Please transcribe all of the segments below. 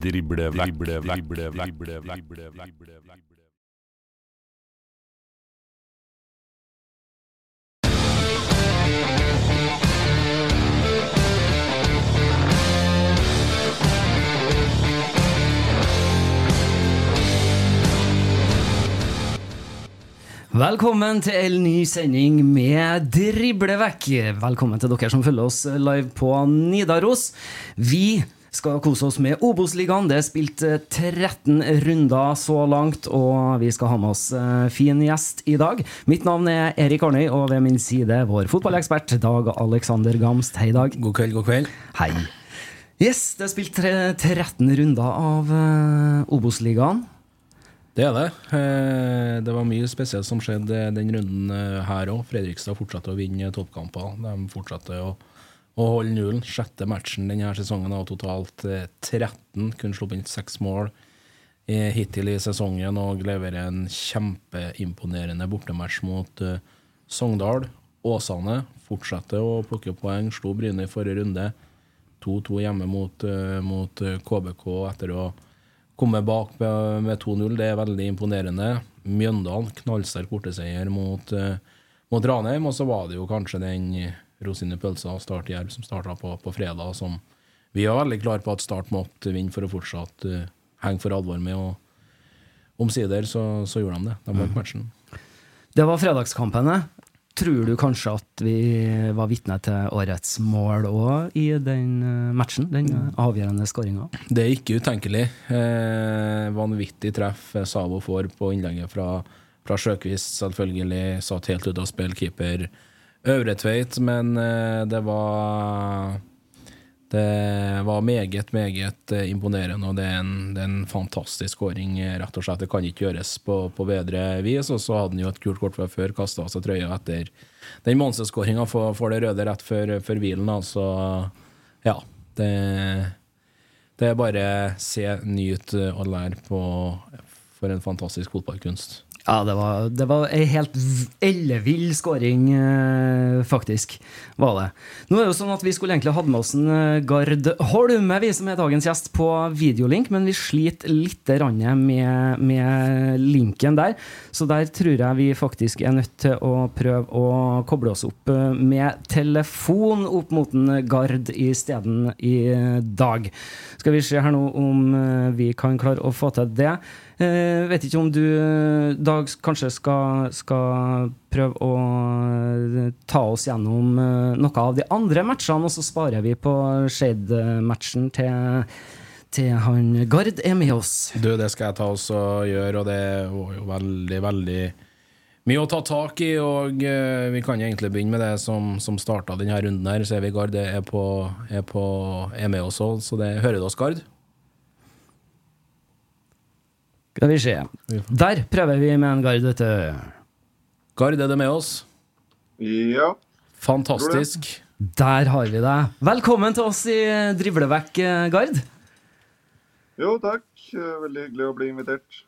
Drible vekk, drible vekk, drible vekk, drible vekk, drible vekk. Velkommen til en ny sending med Driblevekk. Velkommen til dere som følger oss live på Nidaros. Vi skal kose oss med Obos-ligaen. Det er spilt eh, 13 runder så langt, og vi skal ha med oss eh, fin gjest i dag. Mitt navn er Erik Arnøy, og ved min side vår fotballekspert Dag Alexander Gamst. Hei, Dag. God kveld, god kveld. Hei. Yes, det er spilt 13 runder av eh, Obos-ligaen. Det er det. Eh, Det var mye spesielt som skjedde den runden eh, her òg. Fredrikstad fortsatte å vinne toppkamper. De fortsatte å, å holde nullen. Sjette matchen denne sesongen av totalt eh, 13. Kunne sluppet inn seks mål eh, hittil i sesongen og leverer en kjempeimponerende bortematch mot eh, Sogndal. Åsane fortsetter å plukke poeng. Slo Bryne i forrige runde. 2-2 hjemme mot, eh, mot eh, KBK etter å komme bak med med 2-0. Det er veldig imponerende. Mjøndalen, knallsterk borteseier mot, eh, mot Ranheim. Og så var det jo kanskje den rosin i pølsa og Start Jerv som starta på, på fredag, som vi var veldig klare på at Start måtte vinne for å fortsatt uh, henge for alvor med. Og omsider så, så gjorde de det. De vant matchen. Det var fredagskampene. Tror du kanskje at vi var vitne til årets mål òg i den eh, matchen? Den eh, avgjørende skåringa? Det er ikke utenkelig. Eh, vanvittig treff Savo får på innlegget fra, fra Sjøkvist. Selvfølgelig satt helt ute av spill keeper Øvretveit, men eh, det var det var meget, meget eh, imponerende, og det er en, det er en fantastisk skåring, eh, rett og slett. Det kan ikke gjøres på, på bedre vis. Og så hadde han jo et kult kort fra før, kasta av seg trøya etter den Monse-skåringa for, for det røde rett før, før hvilen. Altså, ja. Det, det er bare se, nyt og lær på for en fantastisk fotballkunst. Ja, det var, det var ei helt ellevill skåring, eh, faktisk. Var det. Nå er det jo sånn at Vi skulle egentlig hatt med oss en eh, Gard Holme, vi som er dagens gjest, på videolink, men vi sliter litt med, med linken der. Så der tror jeg vi faktisk er nødt til å prøve å koble oss opp eh, med telefon opp mot en Gard isteden i dag. Skal vi se her nå om vi kan klare å få til det. Eh, vet ikke om du, eh, Dag, kanskje skal, skal prøve å eh, ta oss gjennom noe av de andre matchene, og så sparer vi på Shade-matchen til, til han Gard er med oss. Du, det skal jeg ta oss og gjøre, og det var jo veldig, veldig mye å ta tak i. Og vi kan jo egentlig begynne med det som, som starta denne runden her. Så er vi Gard er, på, er, på, er med oss òg, så det hører du oss, Gard? Skal vi se. Der prøver vi med en Gard, vet du. Gard, er du med oss? Ja. Fantastisk. Der har vi deg. Velkommen til oss i Drivlevekk, Gard. Jo, takk. Veldig hyggelig å bli invitert.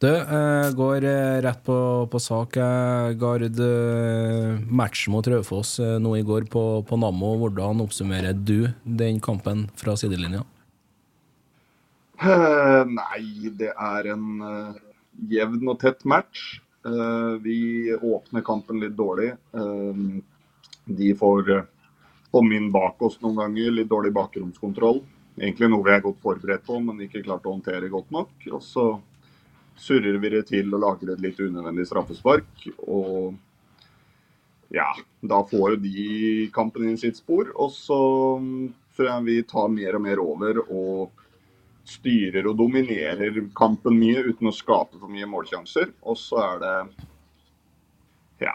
Du, eh, går eh, rett på, på sak. Eh, Gard, matchen mot Raufoss nå i går på, på Nammo. Hvordan oppsummerer du den kampen fra sidelinja? Eh, Nei, det er en eh, jevn og tett match. Eh, vi åpner kampen litt dårlig. De får komme inn bak oss noen ganger. Litt dårlig bakromskontroll. Egentlig noe vi er godt forberedt på, men ikke klart å håndtere godt nok. Og så surrer vi det til og lager et litt unødvendig straffespark. Og ja, da får jo de kampen inn sitt spor. Og så mm, tror jeg vi tar mer og mer over og styrer og dominerer kampen mye uten å skape for mye målsjanser. Og så er det Ja,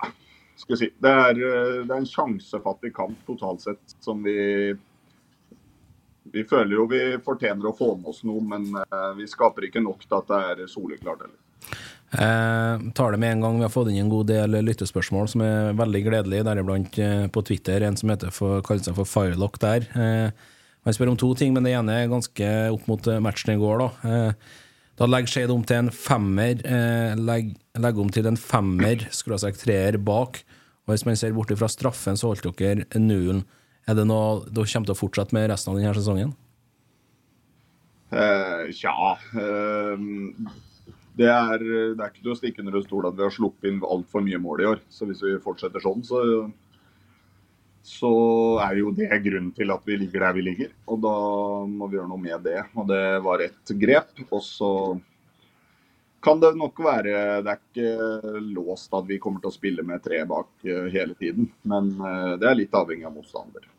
skal vi si Det er, eh, det er en sjansefattig kamp totalt sett som vi Vi føler jo vi fortjener å få med oss noe, men eh, vi skaper ikke nok til at det er soleklart heller. Eh, tar det med en gang. Vi har fått inn en god del lyttespørsmål som er veldig gledelige, deriblant eh, på Twitter en som heter for, kaller seg for Firelock der. Eh, han spør om to ting, men det ene er ganske opp mot eh, matchen i går. Da eh, Da legger Skeid om til en femmer. Legger, legg, legger om til en femmer, skråstrek treer bak. Og hvis man ser bort fra straffen, så holdt dere nullen. Er det noe dere kommer til å fortsette med resten av denne sesongen? Eh, Tja eh, det, er, det er ikke til å stikke under en stol at vi har sluppet inn altfor mye mål i år. Så hvis vi fortsetter sånn, så, så er jo det grunnen til at vi ligger der vi ligger. Og da må vi gjøre noe med det. Og det var et grep. Og så kan det nok være Det er ikke låst at vi kommer til å spille med tre bak eh, hele tiden. Men eh, det er litt avhengig av motstander.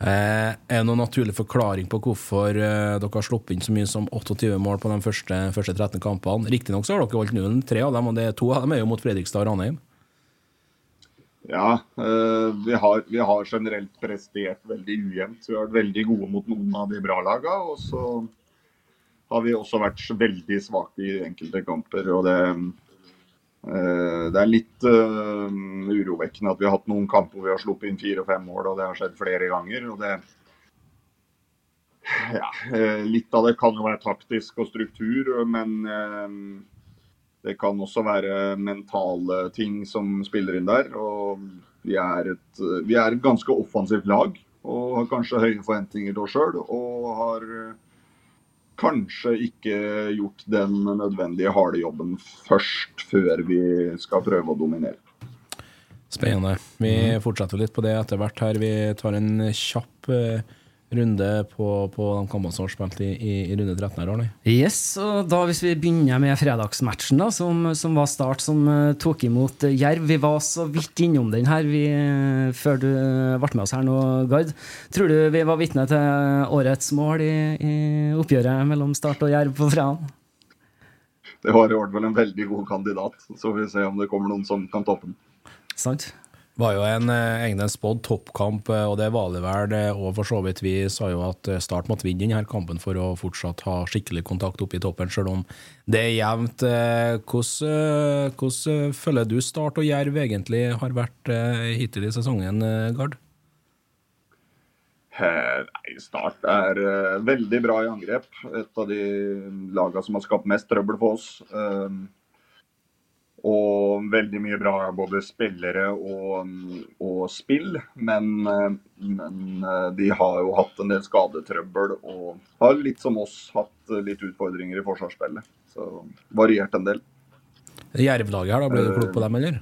Eh, er det noen naturlig forklaring på hvorfor dere har sluppet inn så mye som 28 mål på de første, første 13 kampene? Riktignok har dere holdt nullen tre av dem, og to av dem er jo mot Fredrikstad og Ranheim. Ja, eh, vi, har, vi har generelt prestert veldig ujevnt. Vi har vært veldig gode mot noen av de bra laga, og så har vi også vært veldig svake i enkelte kamper. og det, eh, det er litt eh, urovekkende at vi har hatt noen kamper hvor vi har sluppet inn fire og fem mål, og det har skjedd flere ganger. og det ja, Litt av det kan jo være taktisk og struktur, men det kan også være mentale ting som spiller inn der. og Vi er et, vi er et ganske offensivt lag og har kanskje høye forventninger til oss sjøl. Og har kanskje ikke gjort den nødvendige harde jobben først, før vi skal prøve å dominere. Spennende. Vi fortsetter litt på det etter hvert her. Vi tar en kjapp eh, runde på, på de kampene som har spilt i, i, i runde 13 her, Arne. Yes, og da Hvis vi begynner med fredagsmatchen, da, som, som var start, som uh, tok imot eh, Jerv. Vi var så vidt innom den her vi, eh, før du ble med oss her nå, Gard. Tror du vi var vitne til årets mål i, i oppgjøret mellom Start og Jerv på fredag? Det var i hvert fall en veldig god kandidat. Så får vi se om det kommer noen som kan toppe den. Sant? Var jo en egen egentlig spådd toppkamp, eh, og det var det vel. eh, Og for så vidt, vi sa jo at eh, Start måtte vinne denne kampen for å fortsatt ha skikkelig kontakt oppe i toppen, selv om det er jevnt. Eh, Hvordan, eh, hvordan eh, føler du Start og Jerv egentlig har vært eh, hittil i sesongen, eh, Gard? Eh, Nei, Start er eh, veldig bra i angrep. Et av de lagene som har skapt mest trøbbel for oss. Eh, og veldig mye bra både spillere og, og spill. Men, eh, men eh, de har jo hatt en del skadetrøbbel og har litt som oss hatt litt utfordringer i forsvarsspillet. Så variert en del. Jerv-laget her, da, ble du klok på dem, eller?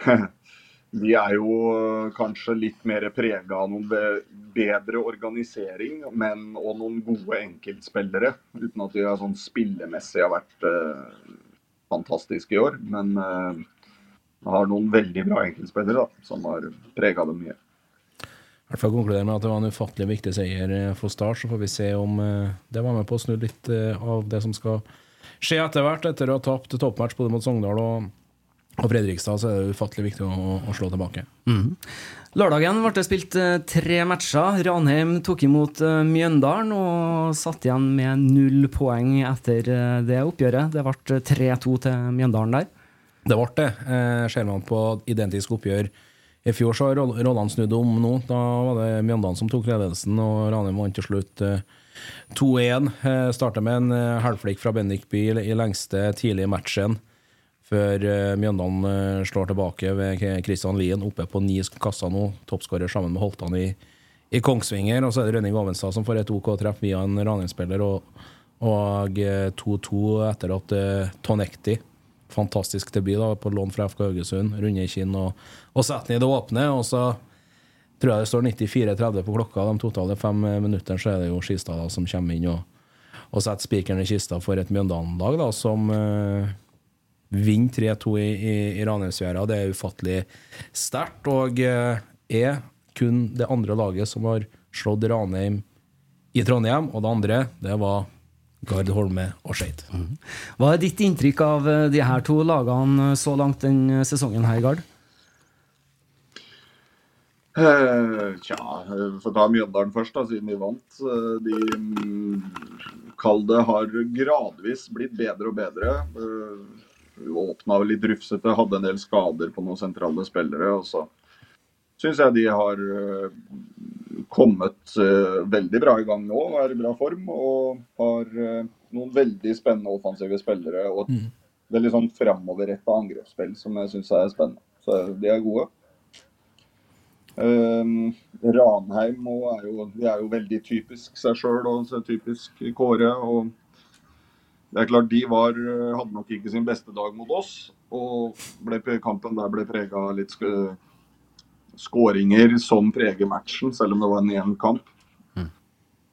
De er jo kanskje litt mer prega av noen bedre organisering men, og noen gode enkeltspillere. Uten at de sånn spillemessig har vært fantastiske i år. Men eh, har noen veldig bra enkeltspillere som har prega dem mye. I hvert fall konkluderer med at det var en ufattelig viktig seier eh, for Start. Så får vi se om eh, det var med på å snu litt av det som skal skje etter hvert. Etter å ha tapt toppmatch både mot Sogndal og, og Fredrikstad, så er det ufattelig viktig å, å slå tilbake. Lørdagen ble det spilt eh, tre matcher. Ranheim tok imot eh, Mjøndalen og satt igjen med null poeng etter eh, det oppgjøret. Det ble 3-2 til Mjøndalen der. Det ble det. Eh, ser man på identisk oppgjør I fjor så har roll- rollene snudd om nå. Da var det Mjøndalen som tok ledelsen, og Ranheim vant til slutt eh, 2-1. Eh, Starta med en halvflikk fra Bendik i i lengste tidlig i matchen, før eh, Mjøndalen eh, slår tilbake ved Kristian Lien, oppe på ni kasser nå. Toppskårer sammen med Holtan i, i Kongsvinger. Og så er det Rønning Ovenstad som får et OK treff via en Ranheim-spiller, og, og eh, 2-2 etter at Tonekti Fantastisk debut da, på lån fra FK Haugesund. Runde i kinn og, og setter den i det åpne. Og så tror jeg det står 94-30 på klokka. De totale fem minuttene så er det jo Skistad da, som kommer inn og, og setter spikeren i kista for et Mjøndalen-lag som eh, vinner 3-2 i, i, i Ranheimsfjæra. Det er ufattelig sterkt. Og eh, er kun det andre laget som har slått Ranheim i Trondheim. Og det andre, det var Gard Holme og Skeid. Hva er ditt inntrykk av eh, de her to lagene så langt den sesongen her, Gard? Uh, Tja, får ta Mjøndalen først, da, siden vi vant. Eh, De um, kalde har gradvis blitt bedre og bedre. Eh, Åpna litt rufsete, hadde en del skader på noen sentrale spillere. og så syns jeg de har eh, kommet eh, veldig bra i gang nå, er i bra form. Og har eh, noen veldig spennende offensive spillere og et veldig sånn framoverretta angrepsspill som jeg syns er spennende. Så de er gode. Um, Ranheim er jo, de er jo veldig typisk seg sjøl og typisk Kåre. og det er klart De var, eh, hadde nok ikke sin beste dag mot oss. og ble, Kampen der ble prega av litt sk skåringer som preger matchen, selv om det var en jevn kamp.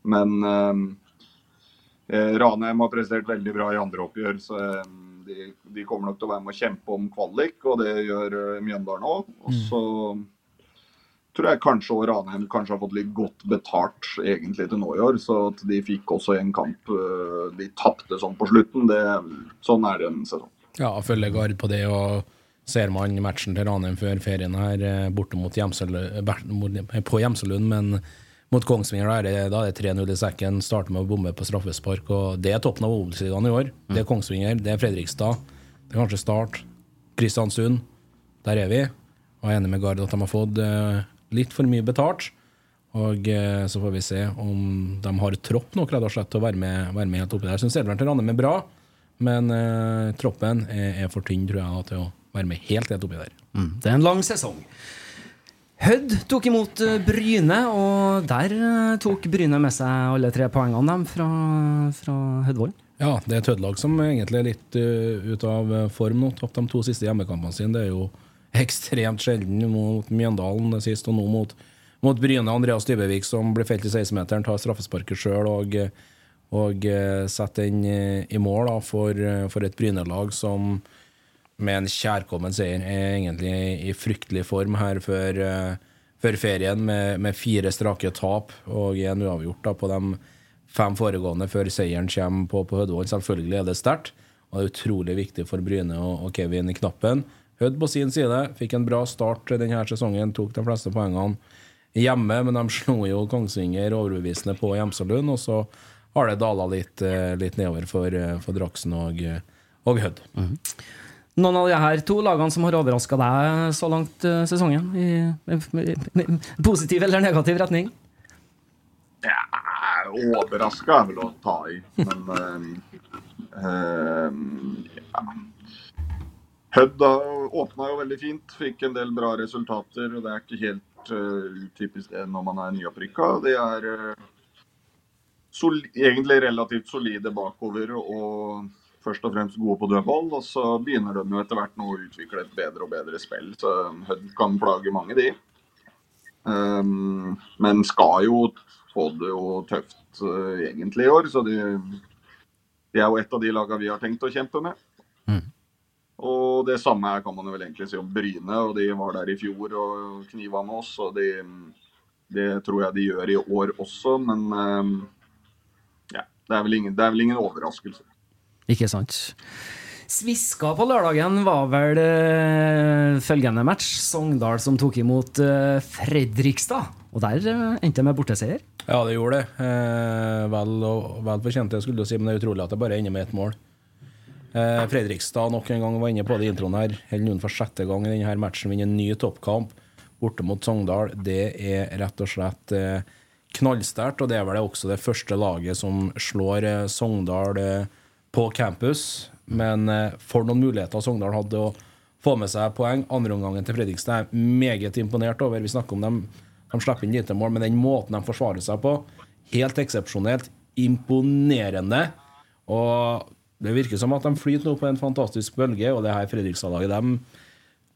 Men um, eh, Ranheim har prestert veldig bra i andre oppgjør. så eh, de, de kommer nok til å være med å kjempe om kvalik, og det gjør eh, Mjøndalen òg. Og så tror jeg kanskje også Ranheim kanskje har fått litt godt betalt egentlig til nå i år. Så at de fikk også en kamp øh, de tapte sånn på slutten, det, sånn er det en sesong. Ja, følger Gard på det, og ser man matchen til Ranheim før ferien her, eh, borte mot Gjemselund, på Gjemselund, men mot Kongsvinger, er det, da er det 3-0 i sekken. Starter med å bomme på straffespark, og det er toppen av Obos-ligaen i år. Det er Kongsvinger, det er Fredrikstad, det er kanskje Start, Kristiansund. Der er vi. Og jeg er enig med Gard at de har fått eh, litt for mye betalt. Og eh, så får vi se om de har tropp nok rett og slett til å være med, være med helt oppi der. Jeg syns Edvard Ranheim er bra, men eh, troppen er, er for tynn, tror jeg, til å være med helt, helt oppi der. Det er en lang sesong. Hødd tok imot eh, Bryne, og der tok Bryne med seg alle tre poengene dem fra, fra Hødvollen. Ja, det er et Hødd-lag som egentlig er litt uh, ute av uh, form nå. Tapt de to siste hjemmekampene sine. Det er jo ekstremt sjelden mot Mjøndalen sist, og nå mot, mot Bryne. Andreas Dybevik som blir felt i 16-meteren, tar straffesparket sjøl og, og uh, setter den uh, i mål da, for, uh, for et Bryne-lag som med en kjærkommen seier er egentlig i fryktelig form her før, før ferien, med, med fire strake tap og en uavgjort da, på de fem foregående før seieren kommer på, på Hødvold. Selvfølgelig er det sterkt, og det er utrolig viktig for Bryne og Kevin i knappen. Hødd på sin side fikk en bra start denne sesongen, tok de fleste poengene hjemme, men de slo jo Kongsvinger overbevisende på Gjemselund, og så har det dala litt, eh, litt nedover for, eh, for Draksen og, eh, og Hødd. Noen av de her to lagene som har overraska deg så langt sesongen? I, i, i, i positiv eller negativ retning? Ja, Overraska er vel å ta i, men eh, eh, ja. Hødd åpna jo veldig fint, fikk en del bra resultater. og Det er ikke helt uh, typisk det når man er nyopprykka. De er uh, sol egentlig relativt solide bakover og først og fremst gode på dødball. Og så begynner de jo etter hvert nå å utvikle et bedre og bedre spill, så Hødd kan plage mange, de. Um, men skal jo få det jo tøft uh, egentlig i år, så de, de er jo et av de lagene vi har tenkt å kjempe med. Og det samme kan man vel egentlig si om Bryne, og de var der i fjor og kniva med oss. og de, Det tror jeg de gjør i år også, men um, ja, det er, vel ingen, det er vel ingen overraskelse. Ikke sant. Sviska på lørdagen var vel eh, følgende match. Sogndal som tok imot eh, Fredrikstad. Og der eh, endte det med borteseier. Ja, det gjorde det. Eh, vel, og, vel fortjent, det skulle du si, men det er utrolig at det bare ender med ett mål. Eh, Fredrikstad nok en gang var inne på det i introen her. Holder noen for sjette gang i denne matchen vinner en ny toppkamp borte mot Sogndal, det er rett og slett eh, knallsterkt. Og det er vel også det første laget som slår eh, Sogndal eh, på campus. Men for noen muligheter Sogndal hadde å få med seg poeng. Andreomgangen til Fredrikstad er meget imponert over. Vi snakker om dem, de slipper inn lite mål, men den måten de forsvarer seg på, helt eksepsjonelt. Imponerende. Og det virker som at de flyter nå på en fantastisk bølge, og det her Fredrikstad-laget de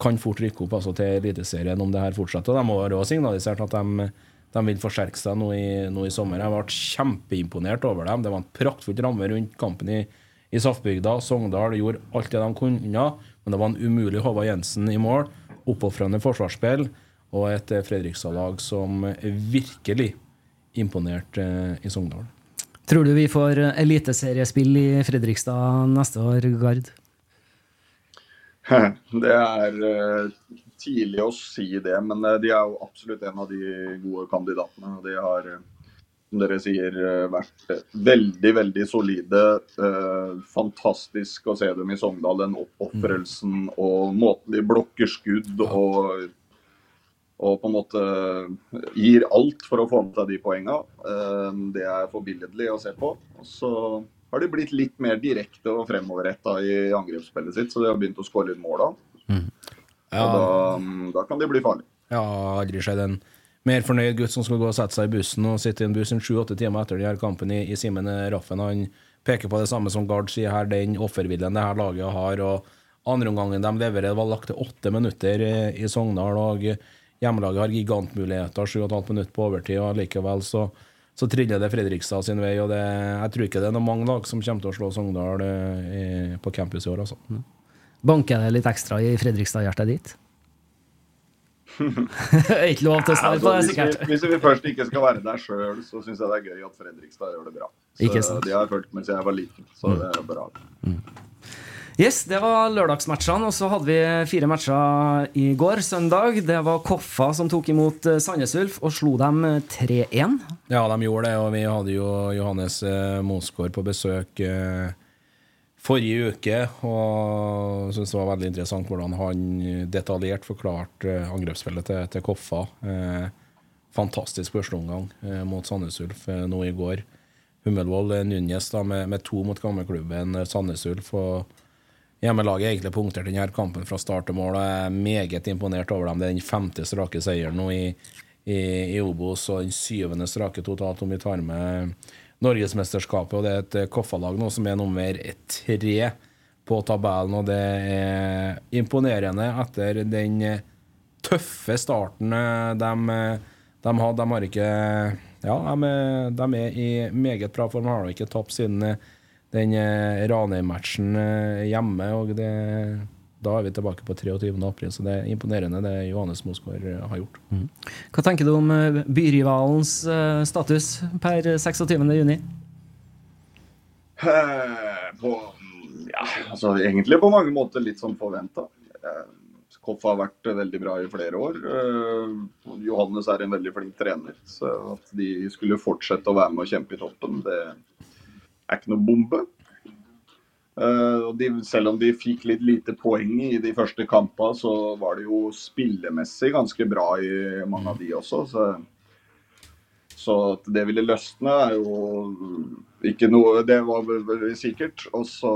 kan fort rykke opp altså, til Eliteserien om det her fortsetter. De har også signalisert at de, de vil forsterke seg nå i, nå i, sommer. Jeg ble kjempeimponert over dem. Det var en praktfull ramme rundt kampen i, i Saftbygda. Sogndal gjorde alt det de kunne, men det var en umulig Håvard Jensen i mål. Oppofrende forsvarsspill og et Fredrikstad-lag som virkelig imponerte eh, i Sogndal. Tror du vi får eliteseriespill i Fredrikstad neste år, Gard? Det er uh, tidlig å si det, men uh, de er jo absolutt en av de gode kandidatene. De har, som dere sier, vært veldig, veldig solide. fantastisk å se dem i Sogndal. Den oppofrelsen og måten de blokker skudd og og på en måte gir alt for å få med seg de poengene. Eh, det er forbilledlig å se på. Og så har de blitt litt mer direkte og fremoverretta i angrepsspillet sitt, så de har begynt å skåre litt mål da. Mm. Ja. Og da, da, kan de bli farlige. Ja, aldri skjedd en mer fornøyd gutt som skal gå og sette seg i bussen og sitte i en buss sju-åtte timer etter denne kampen i, i Simen Raffen. Han peker på det samme som Gard sier her, den offerviljen det her laget har. og Andreomgangen de leverer, var lagt til åtte minutter i, i Sogndal. og Hjemmelaget har gigantmuligheter, 7,5 minutter på overtid, og likevel så, så triller det Fredrikstad sin vei. og det, Jeg tror ikke det er noen mange lag som kommer til å slå Sogndal eh, på campus i år. altså. Mm. Banker det litt ekstra i Fredrikstad-hjertet ditt? ikke lov til å svare på det, sikkert. Hvis vi, først ikke skal være der sjøl, så syns jeg det er gøy at Fredrikstad gjør det bra. Så De har fulgt med siden jeg var liten, så mm. det er bra. Mm. Yes, det var lørdagsmatchene. Og så hadde vi fire matcher i går, søndag. Det var Koffa som tok imot eh, Sandnes Ulf og slo dem 3-1. Eh, ja, de gjorde det, og vi hadde jo Johannes eh, Mosgaard på besøk forrige uke. Og syntes det var veldig interessant hvordan han detaljert forklarte angrepsfellet til, til Koffa. Fantastisk førsteomgang mot Sandnes Ulf nå i går. Hummelvoll Núñez med, med, to mot gamleklubben Sandnes Ulf. og Hjemmelaget er egentlig punktert denne kampen fra start til mål. Jeg er meget imponert over dem. Det er den femte strake seieren nå i, i, i Obos og den syvende strake totalt, om vi tar med Norgesmesterskapet. Og det er et Koffa-lag nå som er nummer tre på tabellen, og det er imponerende etter den tøffe starten de, de hadde. De har ikke Ja, de de er i meget bra form. Har ikke tapt siden den eh, Ranheim-matchen eh, hjemme. og det, Da er vi tilbake på 23. april, så det er imponerende det Johannes Mosgaard eh, har gjort. Mm. Hva tenker du om byrivalens status per 26. juni? På, ja, altså egentlig på mange måter litt som forventa. Koff har vært veldig bra i flere år. Johannes er en veldig flink trener. Så at de skulle fortsette å være med og kjempe i toppen, det, er ikke noe bombe. Uh, de, selv om de fikk litt lite poeng i de første kampene, så var det jo spillemessig ganske bra i mange av de også. Så, så at det ville løsne, er jo ikke noe Det var veldig sikkert. Og så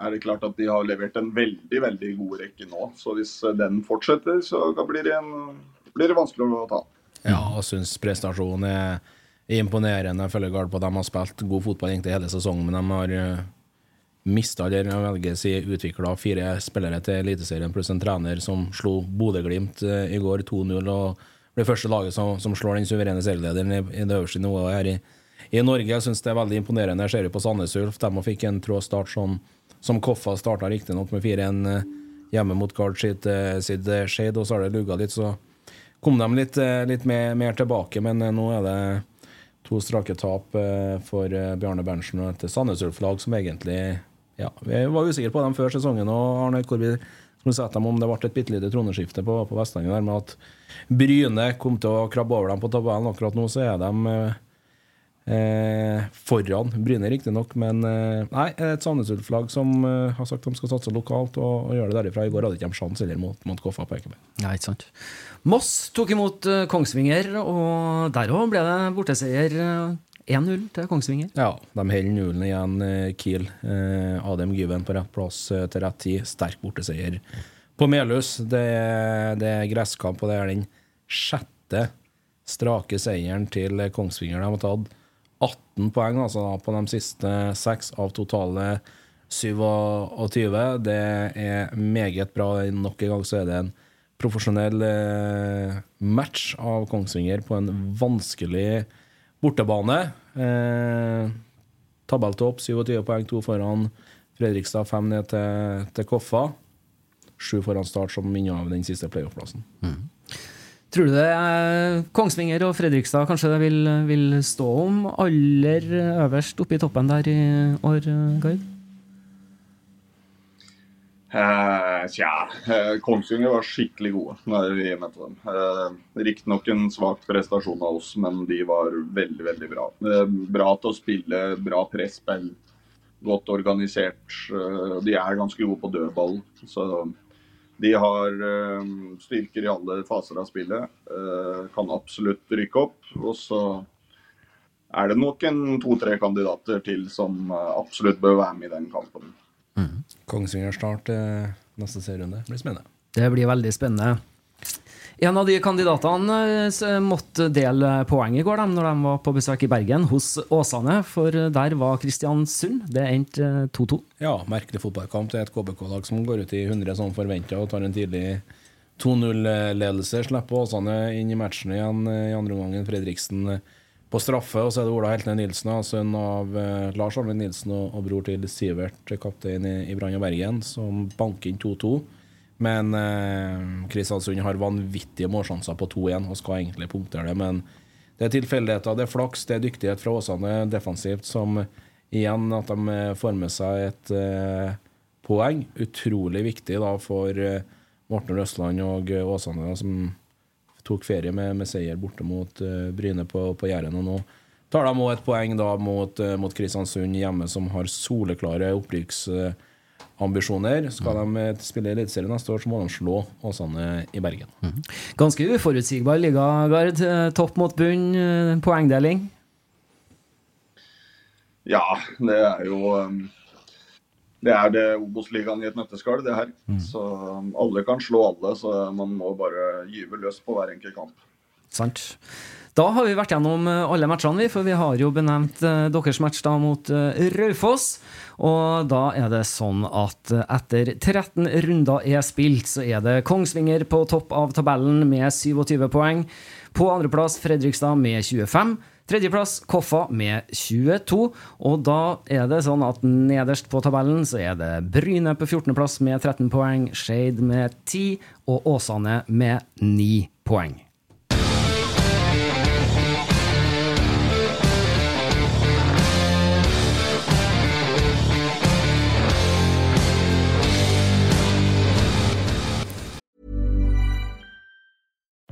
er det klart at de har levert en veldig, veldig god rekke nå. Så hvis den fortsetter, så blir det, en, blir det vanskelig å ta. Ja, og syns prestasjonen er imponerende. Jeg følger Gard på at de har spilt god fotball egentlig hele sesongen, men de har eh, mista eller velger si utvikla fire spillere til Eliteserien pluss en trener som slo Bodø-Glimt uh, i går 2-0 og blir første laget som, som slår den suverene serielederen i, i, det øverste nivået her i, i Norge. Jeg syns det er veldig imponerende. Jeg ser jo på Sandnes Ulf. De fikk en trå start som, som Koffa starta riktignok med 4-1 uh, eh, hjemme mot Gard sitt, sitt Shade, og så har det lugga litt, så kom de litt, litt mer, mer tilbake, men nå er det To strake tap eh, for eh, Bjarne Berntsen og et Sandnes Ulf-lag som egentlig ja, Vi var usikre på dem før sesongen. og Arne, hvor vi som sette dem om det ble et bitte lite troneskifte på, på Vestlandet der med at Bryne kom til å krabbe over dem på tabellen. Akkurat nå så er de eh, eh, foran Bryne, riktignok. Men eh, nei, et Sandnes Ulf-lag som eh, har sagt de skal satse lokalt og, og gjøre det derifra. I går hadde ikke en sjanse heller mot, mot Koffa på Ekeberg. Ja, ikke sant. Moss tok imot eh, Kongsvinger, og der òg ble det borteseier. eh, 1-0 til Kongsvinger. Ja, de holder nullen igjen, eh, Kiel. Eh, Adem Gyven på rett plass eh, til rett tid. Sterk borteseier på Melhus. Det, det er gresskamp, og det er den sjette strake seieren til Kongsvinger. De har tatt 18 poeng altså, på de siste seks av totale 27. Det er meget bra. Nok en gang så er det en profesjonell eh, match av Kongsvinger på en vanskelig bortebane. Eh, Tabelltopp, 27 poeng, to foran Fredrikstad, fem ned til, til Koffa. Sju foran Start, som minner av den siste playoff-plassen. Tror du det er Kongsvinger og Fredrikstad kanskje vil, vil stå om aller øverst oppe i toppen der i år, Gard? Eh, tja, eh, Kongsvinger var skikkelig gode når vi møtte dem. Eh, Riktignok en svak prestasjon av oss, men de var veldig, veldig bra. Bra til å spille, bra presspill, godt organisert. De er ganske gode på dødball. Så de har styrker i alle faser av spillet. Kan absolutt rykke opp. Og så er det nok en to-tre kandidater til som absolutt bør være med i den kampen. Kongsvinger Start eh, neste serierunde. Blir spennende. Det blir veldig spennende. En av de kandidatene eh, måtte dele poeng i går, de, når de var på besøk i Bergen, hos Åsane. For der var Kristiansund. Det endte eh, 2-2. Ja, merkelig fotballkamp. Det er et KBK-lag som går ut i 100 som forventa og tar en tidlig 2-0-ledelse. Slipper Åsane inn i matchen igjen eh, i andre omgang. Fredriksen eh, på straffe, og så er det Ola Heltne Nilsen, sønn av eh, Lars Alvin Nilsen og, og bror til Sivert, kaptein i, i Brann og Bergen, som banker inn 2-2. Men eh, Kristiansund har vanvittige målsjanser på 2-1 og skal egentlig punktere det. Men det er tilfeldigheter, det er flaks, det er dyktighet fra Åsane defensivt som igjen at de eh, får med seg et eh, poeng. Utrolig viktig da for eh, Morten Røsland og eh, Åsane, da, som tok ferie med, med seier borte mot uh, Bryne på, på Jæren. Og nå tar de òg et poeng da mot, uh, mot Kristiansund hjemme, som har soleklare opprykksambisjoner. Skal de eh, spille Eliteserien neste år, så må de slå Åsane i Bergen. Ganske uforutsigbar liga, Gard. Topp mot bunn, poengdeling. Ja, det er jo um, Det er det Obos-ligaen i et nøtteskall, det her. Så um, alle kan slå alle, så man må bare gyve løs på hver enkelt kamp. Sant. Da har vi vært gjennom eh, alle matchene, vi, for vi har jo benevnt eh, deres match da mot eh, Raufoss. Og da er det sånn at etter 13 runder er spilt, så er det Kongsvinger på topp av tabellen med 27 poeng. På andreplass Fredrikstad med 25. Tredjeplass Koffa med 22. Og da er det sånn at nederst på tabellen så er det Bryne på 14.-plass med 13 poeng, Skeid med 10 og Åsane med 9 poeng.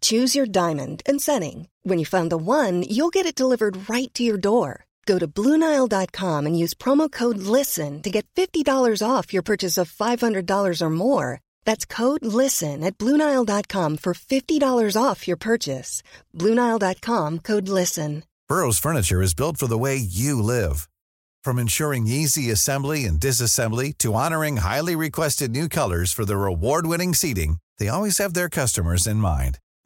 Choose your diamond and setting. When you find the one, you'll get it delivered right to your door. Go to Bluenile.com and use promo code LISTEN to get $50 off your purchase of $500 or more. That's code LISTEN at Bluenile.com for $50 off your purchase. Bluenile.com code LISTEN. Burrow's furniture is built for the way you live. From ensuring easy assembly and disassembly to honoring highly requested new colors for their award-winning seating, they always have their customers in mind.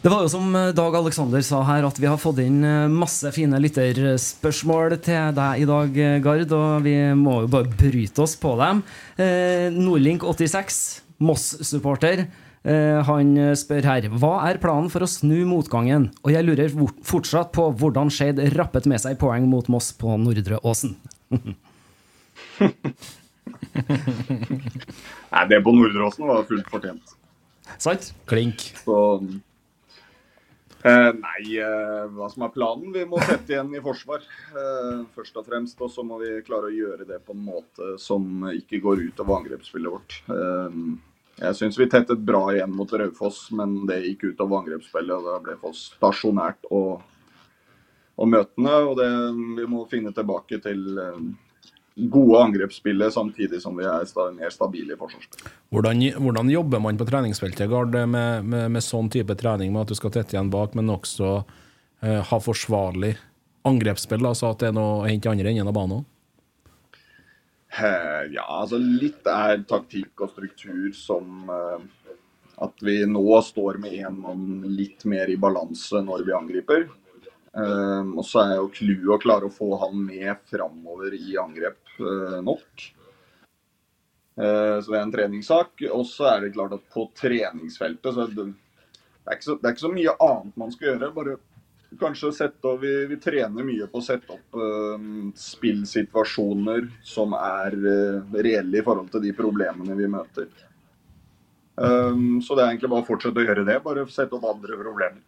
Det var jo som eh, Dag Alexander sa her, at vi har fått inn eh, masse fine lytterspørsmål til deg i dag, eh, Gard. Og vi må jo bare bryte oss på dem. Eh, Nordlink86, Moss-supporter, eh, han spør her Hva er planen for å snu motgangen? Og jeg lurer fortsatt på hvordan Skeid rappet med seg poeng mot Moss på Nordre Åsen. Nei, det på Nordre Åsen var fullt fortjent. Sant? Klink. Så eh, Nei, eh, hva som er planen? Vi må sette igjen i forsvar, eh, først og fremst. Og så må vi klare å gjøre det på en måte som ikke går ut over angrepsspillet vårt. Eh, jeg syns vi tettet bra igjen mot Raufoss, men det gikk ut over angrepsspillet. og Da ble Foss stasjonært og, og møtende. Og det, vi må finne tilbake til eh, gode angrepsspillet samtidig som vi er mer stabile i forsvarsspillet. Hvordan, hvordan jobber man på treningsfeltet Gard, med, med, med sånn type trening, med at du skal tette igjen bak, men også eh, ha forsvarlig angrepsspill? Altså at det er noe å hente andre enden av banen? Eh, Ja, altså litt er taktikk og struktur som eh, at vi nå står med én mann litt mer i balanse når vi angriper. Um, og så er jo clouet å klare å få han med framover i angrep nok. Eh, så det er en treningssak. Og så er det klart at på treningsfeltet så er det, det, er ikke så, det er ikke så mye annet man skal gjøre. Bare kanskje sette opp, vi, vi trener mye på å sette opp uh, spillsituasjoner som er uh, reelle i forhold til de problemene vi møter. Um, så det er egentlig bare å fortsette å gjøre det. Bare sette opp andre problemer.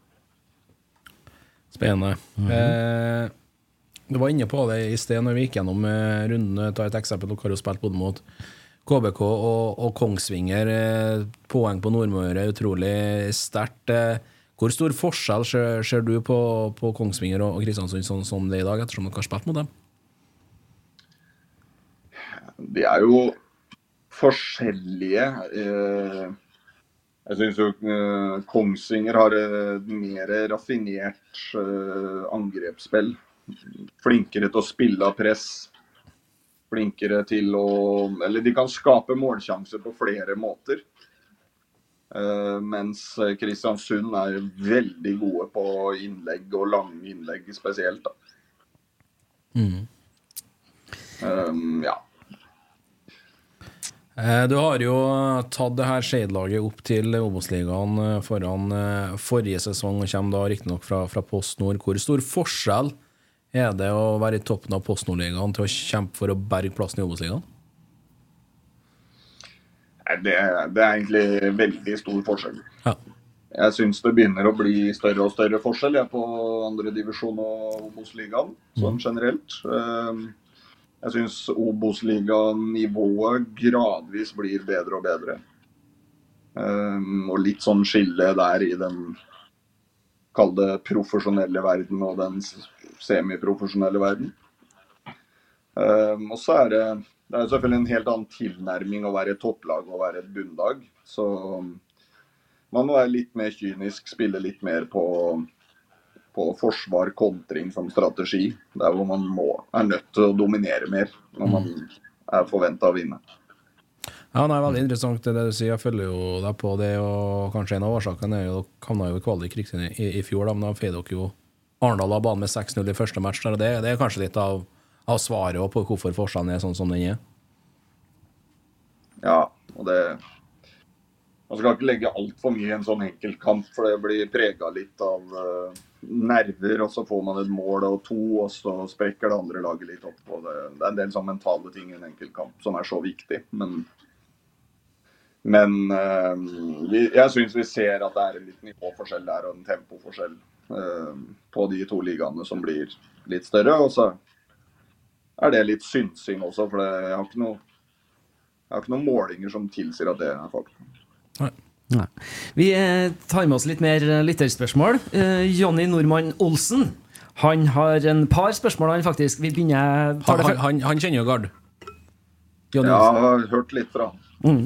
Spennende. eh, du var inne på det i sted når vi gikk gjennom rundene. Ta et eksempel. Dere har jo spilt både mot KBK og, og Kongsvinger. Eh, poeng på Nordmøre er utrolig sterkt. Eh, hvor stor forskjell ser, ser du på, på Kongsvinger og, Kristiansund sånn som det er i dag, ettersom dere har spilt mot dem? De er jo forskjellige. Eh, jeg syns jo eh, Kongsvinger har mer raffinert eh, angrepsspill. Flinkere til å spille av press. Flinkere til å Eller de kan skape målsjanser på flere måter. Uh, mens Kristiansund er veldig gode på innlegg, og lange innlegg spesielt. da. Um, ja. Eh, Du har jo tatt det her Skeid-laget opp til Obos-ligaen foran forrige sesong, og kommer da riktignok fra, fra Post Nord. Hvor stor forskjell er det å være i toppen av Post Nord-ligaen til å kjempe for å berge plassen i Obos-ligaen? Det, det er egentlig veldig stor forskjell. Ja. Jeg syns det begynner å bli større og større forskjell jeg, på andredivisjon og Obos-ligaen sånn generelt. Um, Jeg syns Obos-liganivået gradvis blir bedre og bedre. Um, og litt sånn skille der i den kalde profesjonelle verden og den semiprofesjonelle verden. Um, og så er det det er selvfølgelig en helt annen tilnærming å være et topplag og være et bunnlag. Så um, man må være litt mer kynisk, spille litt mer på, på forsvar, kontring som strategi. Der hvor man må, er nødt til å dominere mer når man er forventa å vinne. Ja, det er veldig interessant det du sier. Jeg følger jo deg på det, og kanskje en av årsakene er jo dere havna i kvalik i, i fjor, da, men da feide dere jo Arendal har banen med 6-0 i første match. Og det, det er kanskje litt av, av svaret på hvorfor forskjellen er sånn som den er. Ja, og det Man skal ikke legge altfor mye i en sånn enkeltkamp, for det blir prega litt av uh, nerver. Og så får man et mål og to, og så sprekker det andre laget litt opp. Og det, det er en del sånn mentale ting i en enkeltkamp som er så viktig. Men, men øh, vi, jeg syns vi ser at det er en litt nivåforskjell der og en tempoforskjell på de to ligaene som blir litt større. Og så er det litt synsing også, for jeg har ikke noe jeg har ikke noen målinger som tilsier at det er fakta. Nei. Vi eh, tar med oss litt mer eh, lytterspørsmål. Eh, Jonny Normann Olsen. Han har en par spørsmål, han faktisk. Vi begynner Han, han, han, han kjenner jo Gard. Jonny Ja, Olsen. jeg har hørt litt fra han. Mm.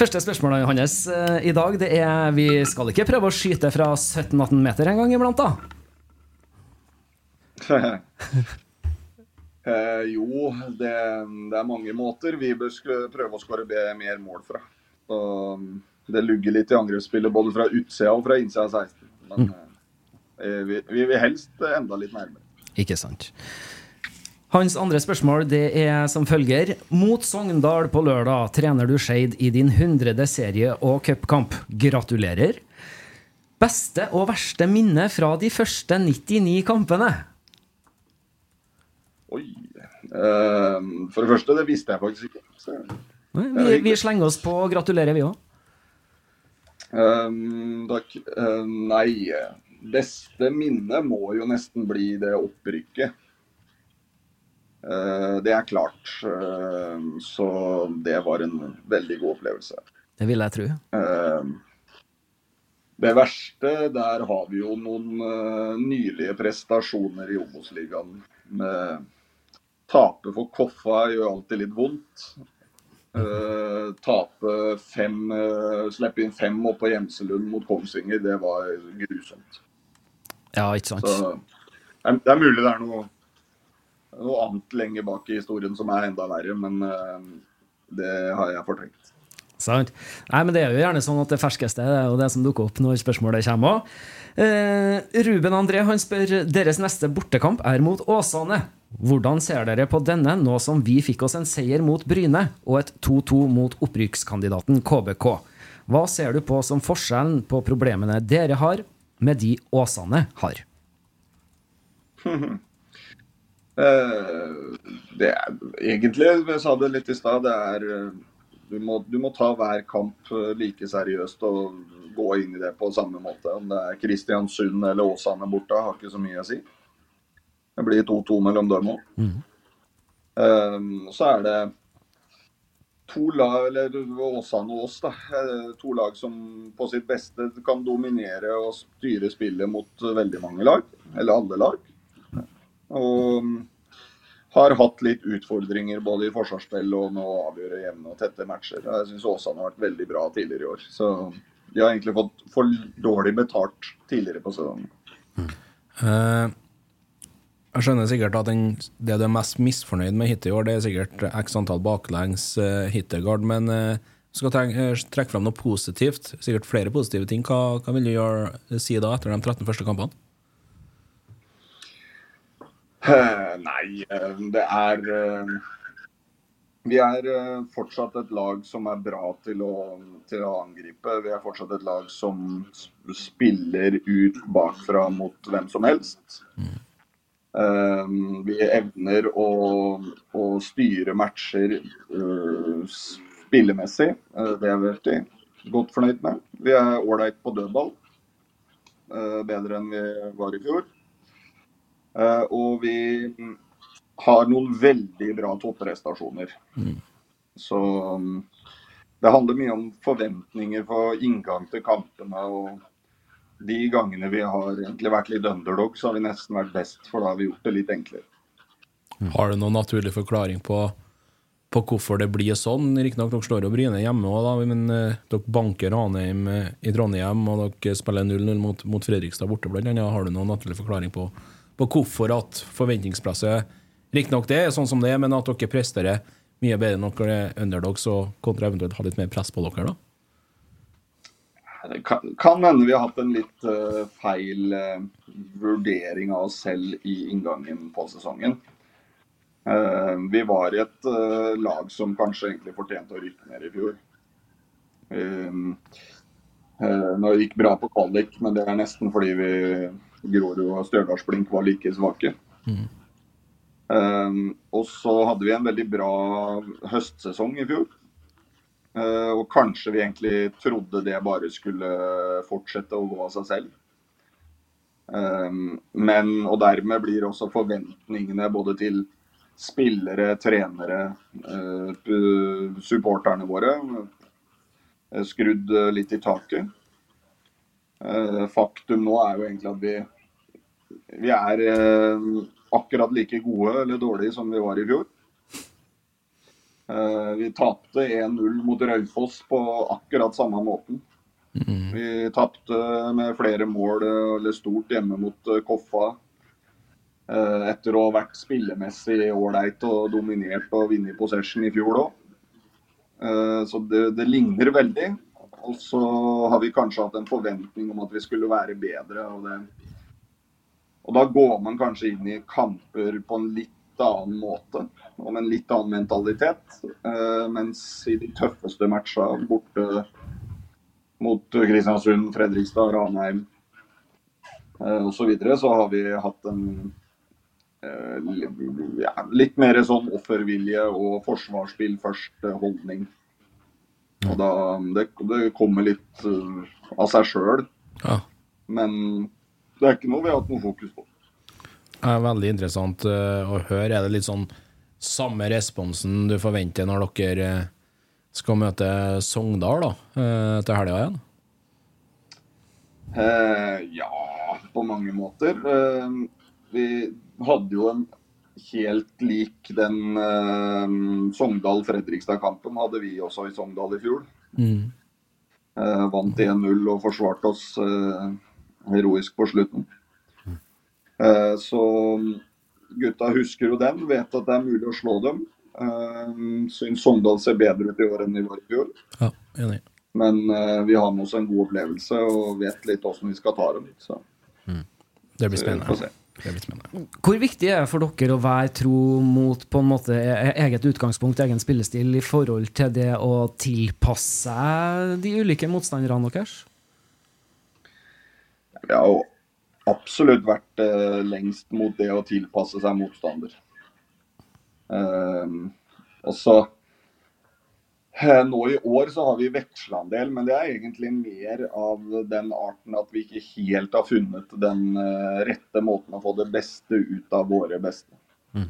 Første spørsmålet hans eh, i dag Det er Vi skal ikke prøve å skyte fra 17-18 meter en gang iblant, da? Eh, jo, det, det er mange måter vi bør prøve å skåre mer mål fra. Så, um, det lugger litt i angrepsspillet både fra utsida og fra innsida av 16. Men eh, vi, vi vil helst enda litt nærmere. Ikke sant. Hans andre spørsmål det er som følger. Mot Sogndal på lørdag trener du Skeid i din hundrede serie- og cupkamp. Gratulerer. Beste og verste minne fra de første 99 kampene? Oi. uh, for det første, det visste jeg faktisk ikke. Så, Vi, vi slenger oss på og gratulerer, vi òg. eh, takk. Uh, nei, beste minne må jo nesten bli det opprykket. Eh, det er klart. Eh, så det var en veldig god opplevelse. Det vil jeg tro. Eh, det verste, der har vi jo noen nylige prestasjoner i Obos-ligaen. Med Tape for Koffa gjør alltid litt vondt. Tape fem, slippe inn fem opp på Gjemselund mot Kongsvinger, det var grusomt. Ja, ikke sant? Så det er mulig det er noe, noe annet lenger bak i historien som er enda verre, men eh, det har jeg fortrengt. Sant? Nei, men Det er jo gjerne sånn at det ferskeste det er jo det som dukker opp når spørsmålet kommer. Eh, Ruben André han spør deres neste bortekamp er mot Åsane. Hvordan ser dere på denne nå som vi fikk oss en seier mot Bryne og et 2-2 mot opprykkskandidaten KBK? Hva ser du på som forskjellen på problemene dere har, med de Åsane har? Eh, det er egentlig, jeg sa det litt i stad, det er eh, du må, du må ta hver kamp eh, like seriøst og gå inn i det på samme måte. Om det er Kristiansund eller Åsane borte, har ikke så mye å si. Det blir 2-2 mellom dem òg. så er det to lag, eller Åsane og oss, da. To lag som på sitt beste kan dominere og styre spillet mot veldig mange lag. Eller alle lag. Og har hatt litt utfordringer både i forsvarsspill og med å avgjøre jevne og tette matcher. Jeg syns Åsane har vært veldig bra tidligere i år. Så de har egentlig fått for dårlig betalt tidligere på sesongen. Eh, jeg skjønner sikkert at den, det du er mest misfornøyd med hittil i år, det er sikkert x antall baklengs eh, hittegard, men eh, skal trekke, eh, trekke fram noe positivt. Sikkert flere positive ting. Hva, hva vil du gjøre, si da, etter de 13 første kampene? Nei, eh, det er eh, Vi er eh, fortsatt et lag som er bra til å, til å angripe. Vi er fortsatt et lag som spiller ut bakfra mot hvem som helst. Eh, vi evner å, å styre matcher spillemessig. Det er vi godt fornøyd med. Vi er ålreit på dødball. Bedre enn vi var i fjor. Eh, og vi mm, har noen veldig bra topprestasjoner. Så mm, det handler mye om forventninger for inngang til kampene. Og de gangene vi har egentlig vært litt underdog, så har vi nesten vært best, for da har vi gjort det litt enklere. Har du noen naturlig forklaring på, på hvorfor det blir sånn? Riktignok dere slår jo Bryne hjemme òg, da, men uh, dere banker Ranheim eh, i Trondheim, og dere spiller 0-0 mot, mot Fredrikstad borte, blant annet. Har du noen naturlig forklaring på, på hvorfor at forventningspresset Riktignok det er sånn som det er, men at dere presterer mye bedre enn dere er underdogs, og kontra eventuelt ha litt mer press på dere, da? Det kan, kan hende vi har hatt en litt uh, feil uh, vurdering av oss selv i inngangen på sesongen. Uh, vi var i et lag som kanskje egentlig fortjente å rykke ned i fjor. Nå gikk bra på kvalik, men det er nesten fordi vi Grorud og Stjørdalsblink var like svake. Um, og så hadde vi en veldig bra høstsesong i fjor. Uh, og kanskje vi egentlig trodde det bare skulle fortsette å gå av seg selv. Um, men, og dermed blir også forventningene både til spillere, trenere, uh, supporterne våre eh, skrudd eh, litt i taket. Eh, faktum nå er jo egentlig at vi, vi er eh, akkurat like gode eller dårlige som vi var i fjor. Eh, Vi tapte 1-0 mot Raufoss på akkurat samme måten. Vi tapte med flere mål eller stort hjemme mot Koffa. Etter å ha vært spillemessig ålreit og dominert og vunnet possession i fjor òg. Så det, det ligner veldig. Og så har vi kanskje hatt en forventning om at vi skulle være bedre. Og, det, og da går man kanskje inn i kamper på en litt annen måte og med en litt annen mentalitet. Uh, mens i de tøffeste matcha borte mot Kristiansund, Fredrikstad, Ranheim uh, osv. Så, videre, så har vi hatt en uh, ja, litt mer sånn offervilje og forsvarsspill først-holdning. Og da, det, det kommer litt uh, av seg sjøl. Ja. Men det er ikke noe vi har hatt noe fokus på. Det er veldig interessant uh, å høre. Er det litt sånn samme responsen du forventer når dere uh, skal møte Sogndal da, til helga igjen? ja, på mange måter. vi hadde jo en helt lik den uh, Sogndal-Fredrikstad-kampen hadde vi også i Sogndal i fjor. Mm. Uh, vant 1-0 og forsvarte oss uh, heroisk på slutten. så gutta husker jo den, vet at det er mulig å slå dem. Uh, Syns Sogndal ser bedre ut i år enn de var i fjor. Ja, enig. Men vi har med oss en god opplevelse og vet litt hvordan vi skal ta dem. Så. Mm. Det blir Så spennende. se. Det. Hvor viktig er det for dere å være tro mot på en måte e- eget utgangspunkt, egen spillestil, i forhold til det å tilpasse seg de ulike motstanderne deres? Vi har jo absolutt vært eh, lengst mot det å tilpasse seg motstander. Ehm, og så Nå i år så har vi veksla en del, men det er egentlig mer av den arten at vi ikke helt har funnet den eh, rette måten å få det beste ut av våre beste. Mm.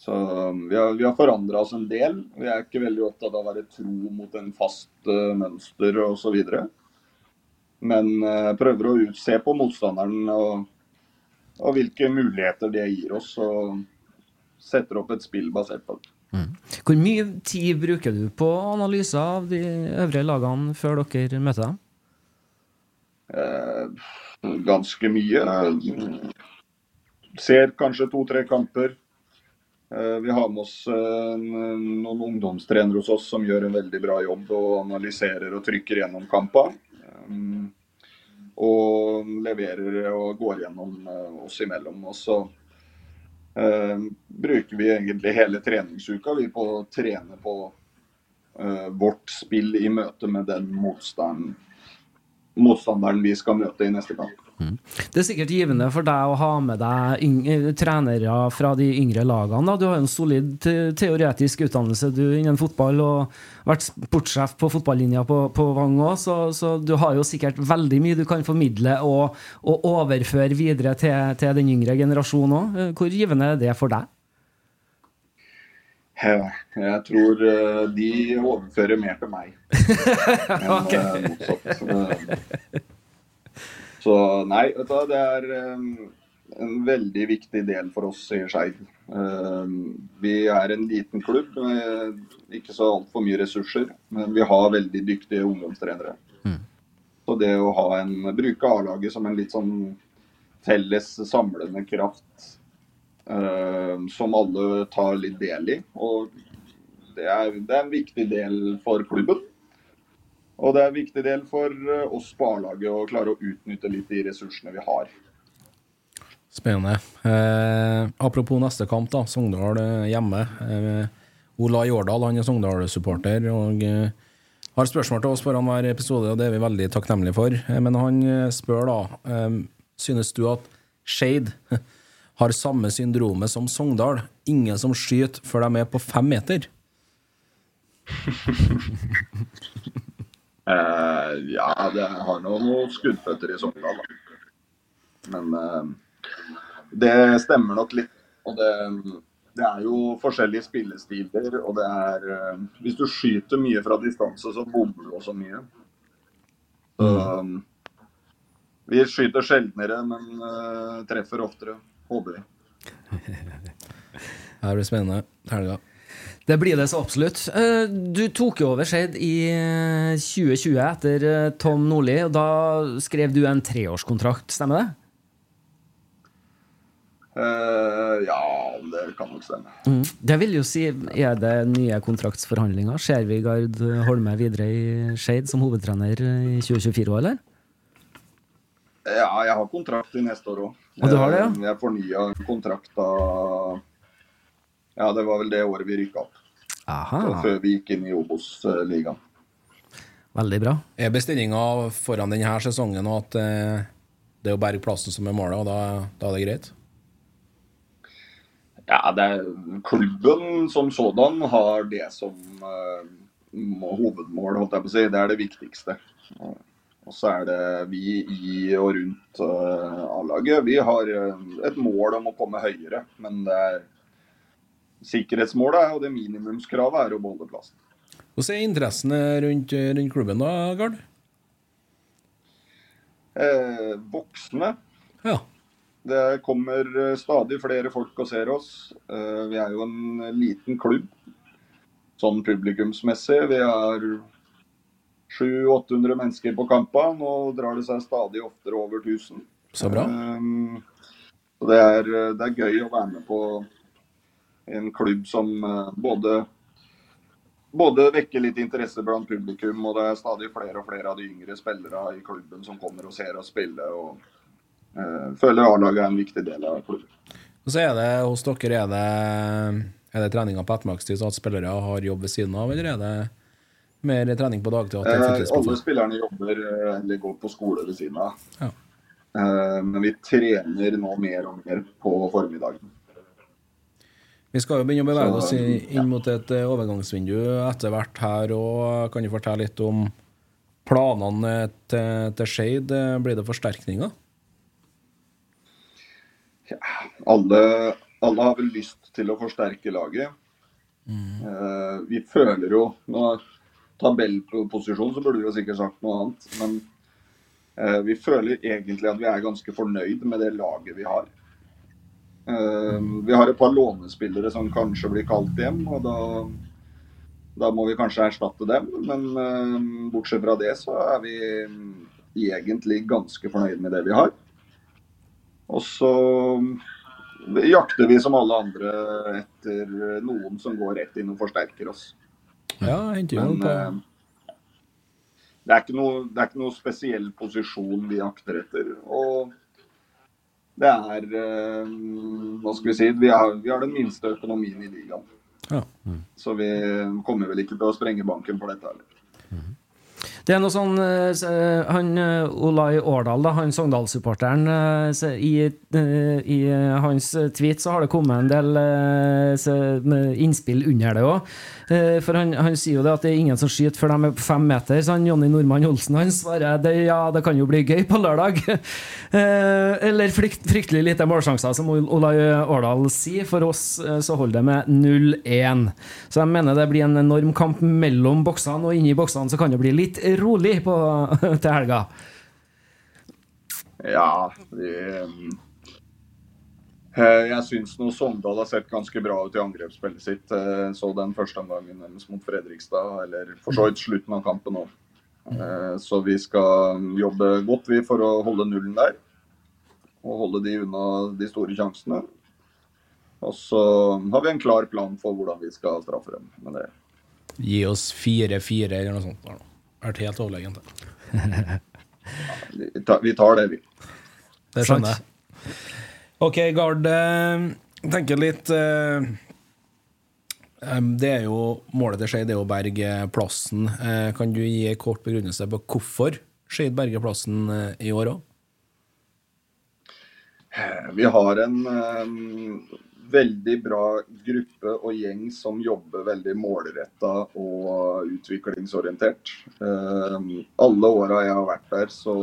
Så um, vi har, vi har forandra oss en del. Vi er ikke veldig opptatt av å være tro mot en fast uh, mønster osv. Men uh, prøver å utse på motstanderen og, og hvilke muligheter det gir oss. Og setter opp et spill basert på det. Hvor mye tid bruker du på analyser av de øvrige lagene før dere møter dem? Eh, ganske mye. Ser kanskje to-tre kamper. Eh, vi har med oss eh, noen ungdomstrenere hos oss som gjør en veldig bra jobb og analyserer og trykker gjennom kamper. Um, og leverer og går gjennom eh, oss imellom. Og så eh, bruker vi egentlig hele treningsuka vi på å trene på eh, vårt spill i møte med den motstand, motstanderen vi skal møte i neste kamp. Det er sikkert givende for deg å ha med deg eh, trenere fra de yngre lagene. Da. Du har jo en solid te teoretisk utdannelse du innen fotball og vært sportssjef på fotballinja på, på Vang òg, så, så du har jo sikkert veldig mye du kan formidle og, og overføre videre til, til den yngre generasjonen òg. Hvor givende er det for deg? Eh, Jeg tror eh, de overfører mer til meg enn eh, motsatt. Så nei, vet du, det er um, en veldig viktig del for oss i Skeid. Um, Vi er en liten klubb med ikke så altfor mye ressurser, men vi har veldig dyktige ungdomstrenere. Så det å ha en, bruke A-laget som en litt sånn felles samlende kraft um, som alle tar litt del i. Og det er, det er en viktig del for klubben. Og det er en viktig del for eh, oss på A-laget å klare å utnytte litt de ressursene vi har. Spennende. Eh, apropos neste kamp, da. Sogndal eh, hjemme. Eh, Ola Jårdal han er Sogndal-supporter og eh, har spørsmål til oss foran hver episode, og det er vi veldig takknemlige for. Eh, men han spør da eh, Synes du at Skeid har samme syndromet som Sogndal? Ingen som skyter før de er på fem meter? Eh, ja, det har nå noen skuddføtter i Sogndal, da. Men eh, det stemmer nok litt. Og det, det er jo forskjellige spillestiler, og det er eh, Hvis du skyter mye fra distanse, så bommer du også mye. Så eh, vi skyter sjeldnere, men eh, treffer oftere, håper vi. Det blir spennende. Helga. Det blir det så absolutt. Eh, Du tok jo over Skeid i eh, 2020 etter eh, Tom Nordli, og da skrev du en treårskontrakt, stemmer det? Uh, ja, det kan nok stemme. Mm. Det vil jo si, er det nye kontraktsforhandlinger? Ser vi Gard Holme videre i Skeid som hovedtrener i 2024 òg, eller? Ja, jeg har kontrakt i neste år òg. Og du har det, ja? Jeg fornya kontrakta Ja, det var vel det året vi rykka opp. Aha. Før vi gikk inn i Obos-ligaen. Veldig bra. Er bestillinga foran denne sesongen og at eh, det er å berge plassen som er målet, og da, da er det greit? Ja, det er, klubben som sådan har det som uh, hovedmål, holdt jeg på å si. Det er det viktigste. Og så er det vi i og rundt uh, A-laget. Vi har et mål om å komme høyere, men det er sikkerhetsmålet er, og det minimumskravet er å beholde plassen. Hvordan er interessene rundt, rundt klubben da, Gard? Eh, voksne. Ja. Det kommer eh, stadig flere folk og ser oss. Eh, vi er jo en liten klubb sånn publikumsmessig. Vi er 700-800 mennesker på kampene. Nå drar det seg stadig oftere over 1000. Så bra. Så det er, det er gøy å være med på en klubb som eh, både både vekker litt interesse blant publikum, og det er stadig flere og flere av de yngre spillere i klubben som kommer og ser oss spille. og eh, Føler A-laget er en viktig del av klubben. Og så er det hos dere er det, er det treninga på ettermiddagstid, så at spillere har jobb ved siden av, eller er det mer trening på dagtid? Eh, alle spillerne jobber eh, eller går på skole ved siden av. Ja. Eh, men vi trener nå mer og mer på formiddagen. Vi skal jo begynne å bevege oss inn mot et eh, overgangsvindu etter hvert her og Kan du fortelle litt om planene til, til Skeid? Blir det forsterkninger? Alle, alle har vel lyst til å forsterke laget. Eh, vi føler jo nå, Tabellposisjon så burde vi jo sikkert sagt noe annet. Men eh, vi føler egentlig at vi er ganske fornøyd med det laget vi har. Eh, vi har et par lånespillere som kanskje blir kalt hjem, og da, da må vi kanskje erstatte dem. Men eh, bortsett fra det så er vi egentlig ganske fornøyd med det vi har. Og så jakter vi som alle andre etter noen som går rett inn og forsterker oss. Ja, Men eh, det, er ikke noe, det er ikke noe spesiell posisjon vi jakter etter. Og det er eh, Hva skal vi si? Vi har, vi har den minste økonomien i ligaen. Ja. Så vi kommer vel ikke til å sprenge banken for dette heller. Det er noe sånn eh, Han eh, Olai Årdal, da, han Sogndal-supporteren, eh, i, i hans tweet så har det kommet en del innspill under det òg. For han, han sier jo det at det er ingen som skyter før de er på fem meter. Så han Jonny Normann Olsen han svarer det, ja, det kan jo bli gøy på lørdag. Eller frykt, fryktelig lite målsjanser, som Olai Årdal sier. For oss så holder det med 0-1. Så jeg mener det blir en enorm kamp mellom boksene, og inni boksene så kan det bli litt rolig på, til helga. Ja, vi eh, Jeg syns nå Sogndal har sett ganske bra ut i angrepsspillet sitt. Eh, Så den første omgangen deres mot Fredrikstad, eller for så vidt slutten av kampen òg. Så vi skal jobbe godt vi for å holde nullen der. Og holde de unna de store sjansene. Og så har vi en klar plan for hvordan vi skal straffe dem. Men det Gi oss 4-4 eller noe sånt. da har Vært helt overlegent. vi tar, det, vi. Det skjønner jeg. OK, Gard. eh, Jeg tenker litt eh, Det er jo Målet til Skeid er å berge plassen. Eh, Kan du gi en kort begrunnelse på hvorfor Skeid berger plassen i år òg? Vi har en veldig bra gruppe og gjeng som jobber veldig målretta og utviklingsorientert. Eh, alle åra jeg har vært der, så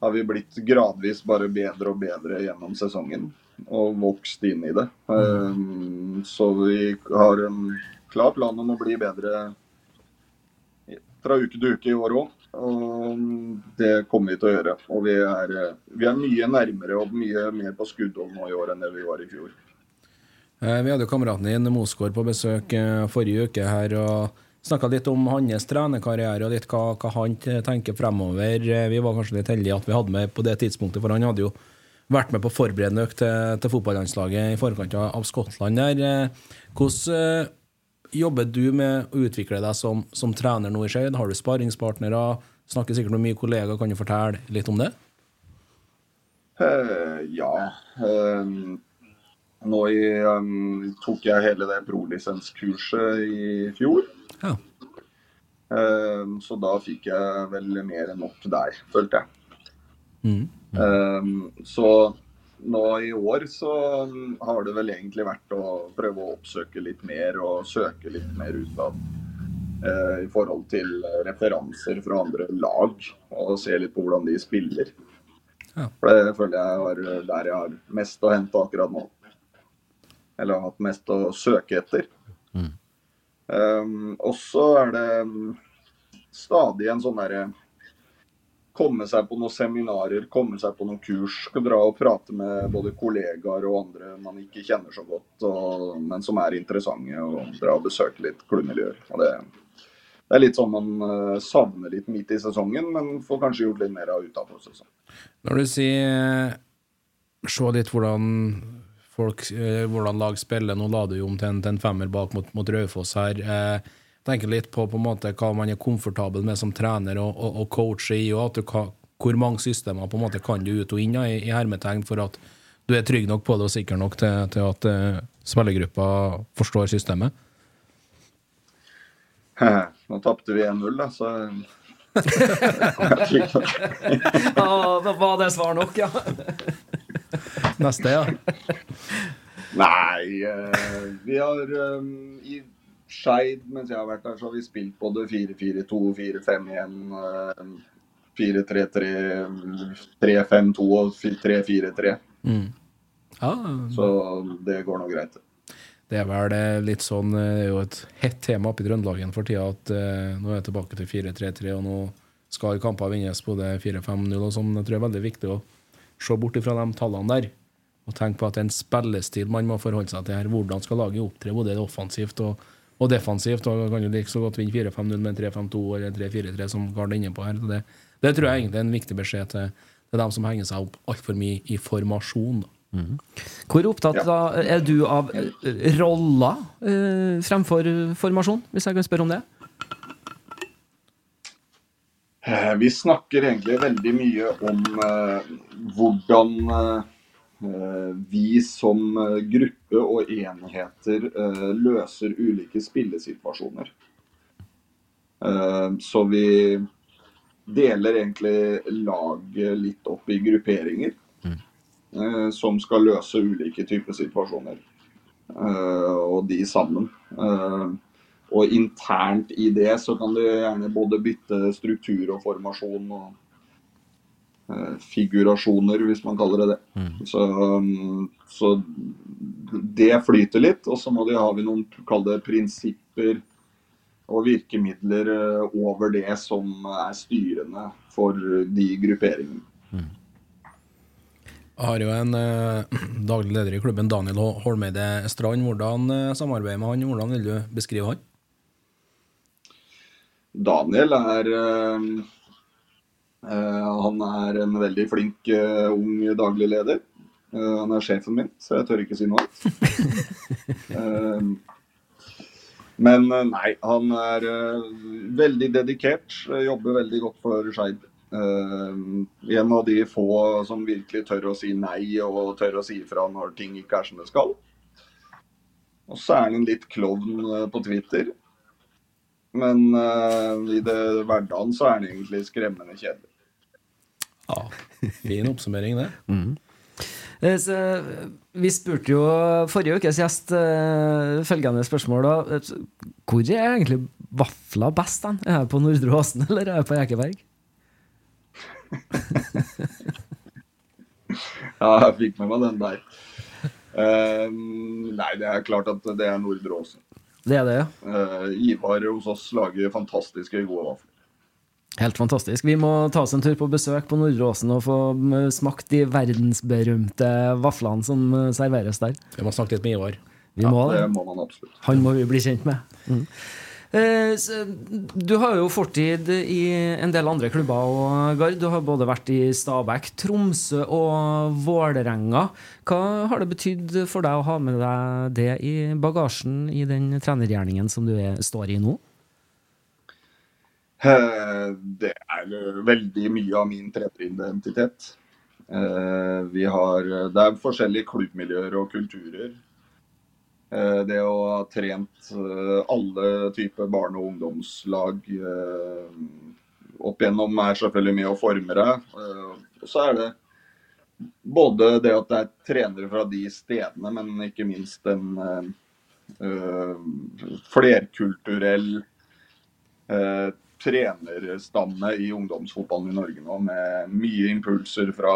har vi blitt gradvis bare bedre og bedre gjennom sesongen. Og vokst inn i det. Eh, så vi har en klar plan om å bli bedre fra uke til uke i år òg. Det kommer vi til å gjøre. Og vi er, vi er mye nærmere og mye mer på skuddhold nå i år enn det vi var i fjor. Eh, Vi hadde jo kameraten din Mosgaard på besøk eh, forrige uke her og snakka litt om hans trenerkarriere og litt hva, hva han tenker fremover. Eh, Vi var kanskje litt heldige at vi hadde med på det tidspunktet, for han hadde jo vært med på forberedende økt til, til fotballandslaget i forkant av Skottland der. Hvordan jobber du med å utvikle deg som, som trener nå i Skeid? Har du sparringspartnere? Snakker sikkert med mye kollegaer. Kan du fortelle litt om det? Uh, ja. Uh, nå i, um, tok jeg hele det prolisenskurset i fjor. Ja. Uh, så da fikk jeg vel mer enn nok der, følte jeg. Mm. Eh, så nå i år så um, har det vel egentlig vært å prøve å oppsøke litt mer og søke litt mer utad. eh, I forhold til referanser fra andre lag, og se litt på hvordan de spiller. Ja. For det føler jeg var der jeg har mest å hente akkurat nå. Eller har hatt mest å søke etter. Um, og så er det um, stadig en sånn derre Komme seg på noen seminarer, komme seg på noen kurs. Skal dra og prate med både kollegaer og andre man ikke kjenner så godt, og, men som er interessante. Og dra og besøke litt klubbmiljøer. Det, det er litt sånn man eh, savner litt midt i sesongen, men får kanskje gjort litt mer av utenfor sesongen. Når du sier se litt hvordan folk, eh, hvordan lag spiller, nå la du jo om til en, til en femmer bak mot, mot Raufoss her. Eh, tenker litt på, på en måte hva man er komfortabel med som trener og, og, og coach i, og at du kan, hvor mange systemer på en måte kan du ut og inn i, i hermetegn for at du er trygg nok på det og sikker nok til, til at uh, spillergruppa forstår systemet? Nå tapte vi 1-0, da, så ja, da var det svar nok, ja? Neste, ja. Nei, eh, vi har eh, I Skeid, mens jeg har vært der, så har vi spilt både 4-4-2, 4-5-1, eh, 4-3-3, 3-5-2 og 3-4-3. Mm. ja. Så det går nå greit. Det er vel eh, litt sånn eh, Det er jo et hett tema oppe i Trøndelagen for tida at eh, nå er jeg tilbake til 4-3-3, og nå skal kamper vinnes både 4-5-0 og sånn. Jeg tror det er veldig viktig å se bort ifra de tallene der og tenke på at det er en spillestil man må forholde seg til her. Hvordan skal laget opptre både offensivt og, og defensivt? og Kan du like så godt vinne 4-5-0 med en 3-5-2 eller 3-4-3 som Gard er inne på her. Det, det tror jeg egentlig er en viktig beskjed til, til dem som henger seg opp altfor mye i formasjon. da. Hvor opptatt da er du av eh, roller eh, fremfor formasjon, hvis jeg kan spørre om det? Eh, Vi snakker egentlig veldig mye om eh, hvordan eh, vi som eh, gruppe og enheter eh, løser ulike spillesituasjoner. Eh, så vi deler egentlig laget litt opp i grupperinger eh, som skal løse ulike typer situasjoner. Eh, og de sammen. Eh, og internt i det så kan du gjerne både bytte struktur og formasjon og eh, figurasjoner, hvis man kaller det det. Så, um, så det flyter litt. Og så må de, har vi noen kall det prinsipper og virkemidler eh, over det som er styrende for de grupperingene. Jeg har jo en eh, daglig leder i klubben, Daniel Holmeide Strand. Hvordan eh, samarbeider med han? Hvordan vil du beskrive han? Daniel er eh, eh, Han er en veldig flink eh, ung daglig leder. Eh, han er sjefen min, så jeg tør ikke si noe annet. Eh, men eh, nei, han er eh, veldig dedikert. eh, Jobber veldig godt for Skeid. Uh, en av de få som virkelig tør å si nei og tør å si ifra når ting ikke er som det skal. Og så er han en litt klovn eh, på Twitter. Men uh, i det hverdagen så er han egentlig skremmende kjedelig. Ja, Fin oppsummering, det. Mm. Så, vi spurte jo forrige ukes gjest uh, følgende spørsmål. da. Eh, Hvor er egentlig vafler best? Den? Er jeg på Nordre Åsen eller er jeg på Ekeberg? Ja, jeg fikk med meg den der. Uh, nei, det er klart at det er Nordre Åsen. Det er det, ja. Uh, Ivar hos oss lager fantastiske gode vafler. Helt fantastisk. Vi må ta oss en tur på besøk på Nordre Åsen og få mm, smakt de verdensberømte vaflene som eh, serveres der. Vi må snakke litt med Ivar. Vi må Det det. må man absolutt. Han må vi bli kjent med. Mm. Eh, Du har jo fortid i en del andre klubber, og, Gard. Du har både vært i Stabæk, Tromsø og Vålerenga. Hva har det betydd for deg å ha med deg det i bagasjen i den trenergjerningen som du er, står i nå? Eh, Det er eh, veldig mye av min treneridentitet. Eh, Vi har, det er forskjellige klubbmiljøer og kulturer. Det å ha trent alle typer barne- og ungdomslag opp igjennom er selvfølgelig med å forme deg. Så er det både det at det er trenere fra de stedene, men ikke minst en flerkulturell trenerstamme i ungdomsfotballen i Norge nå, med mye impulser fra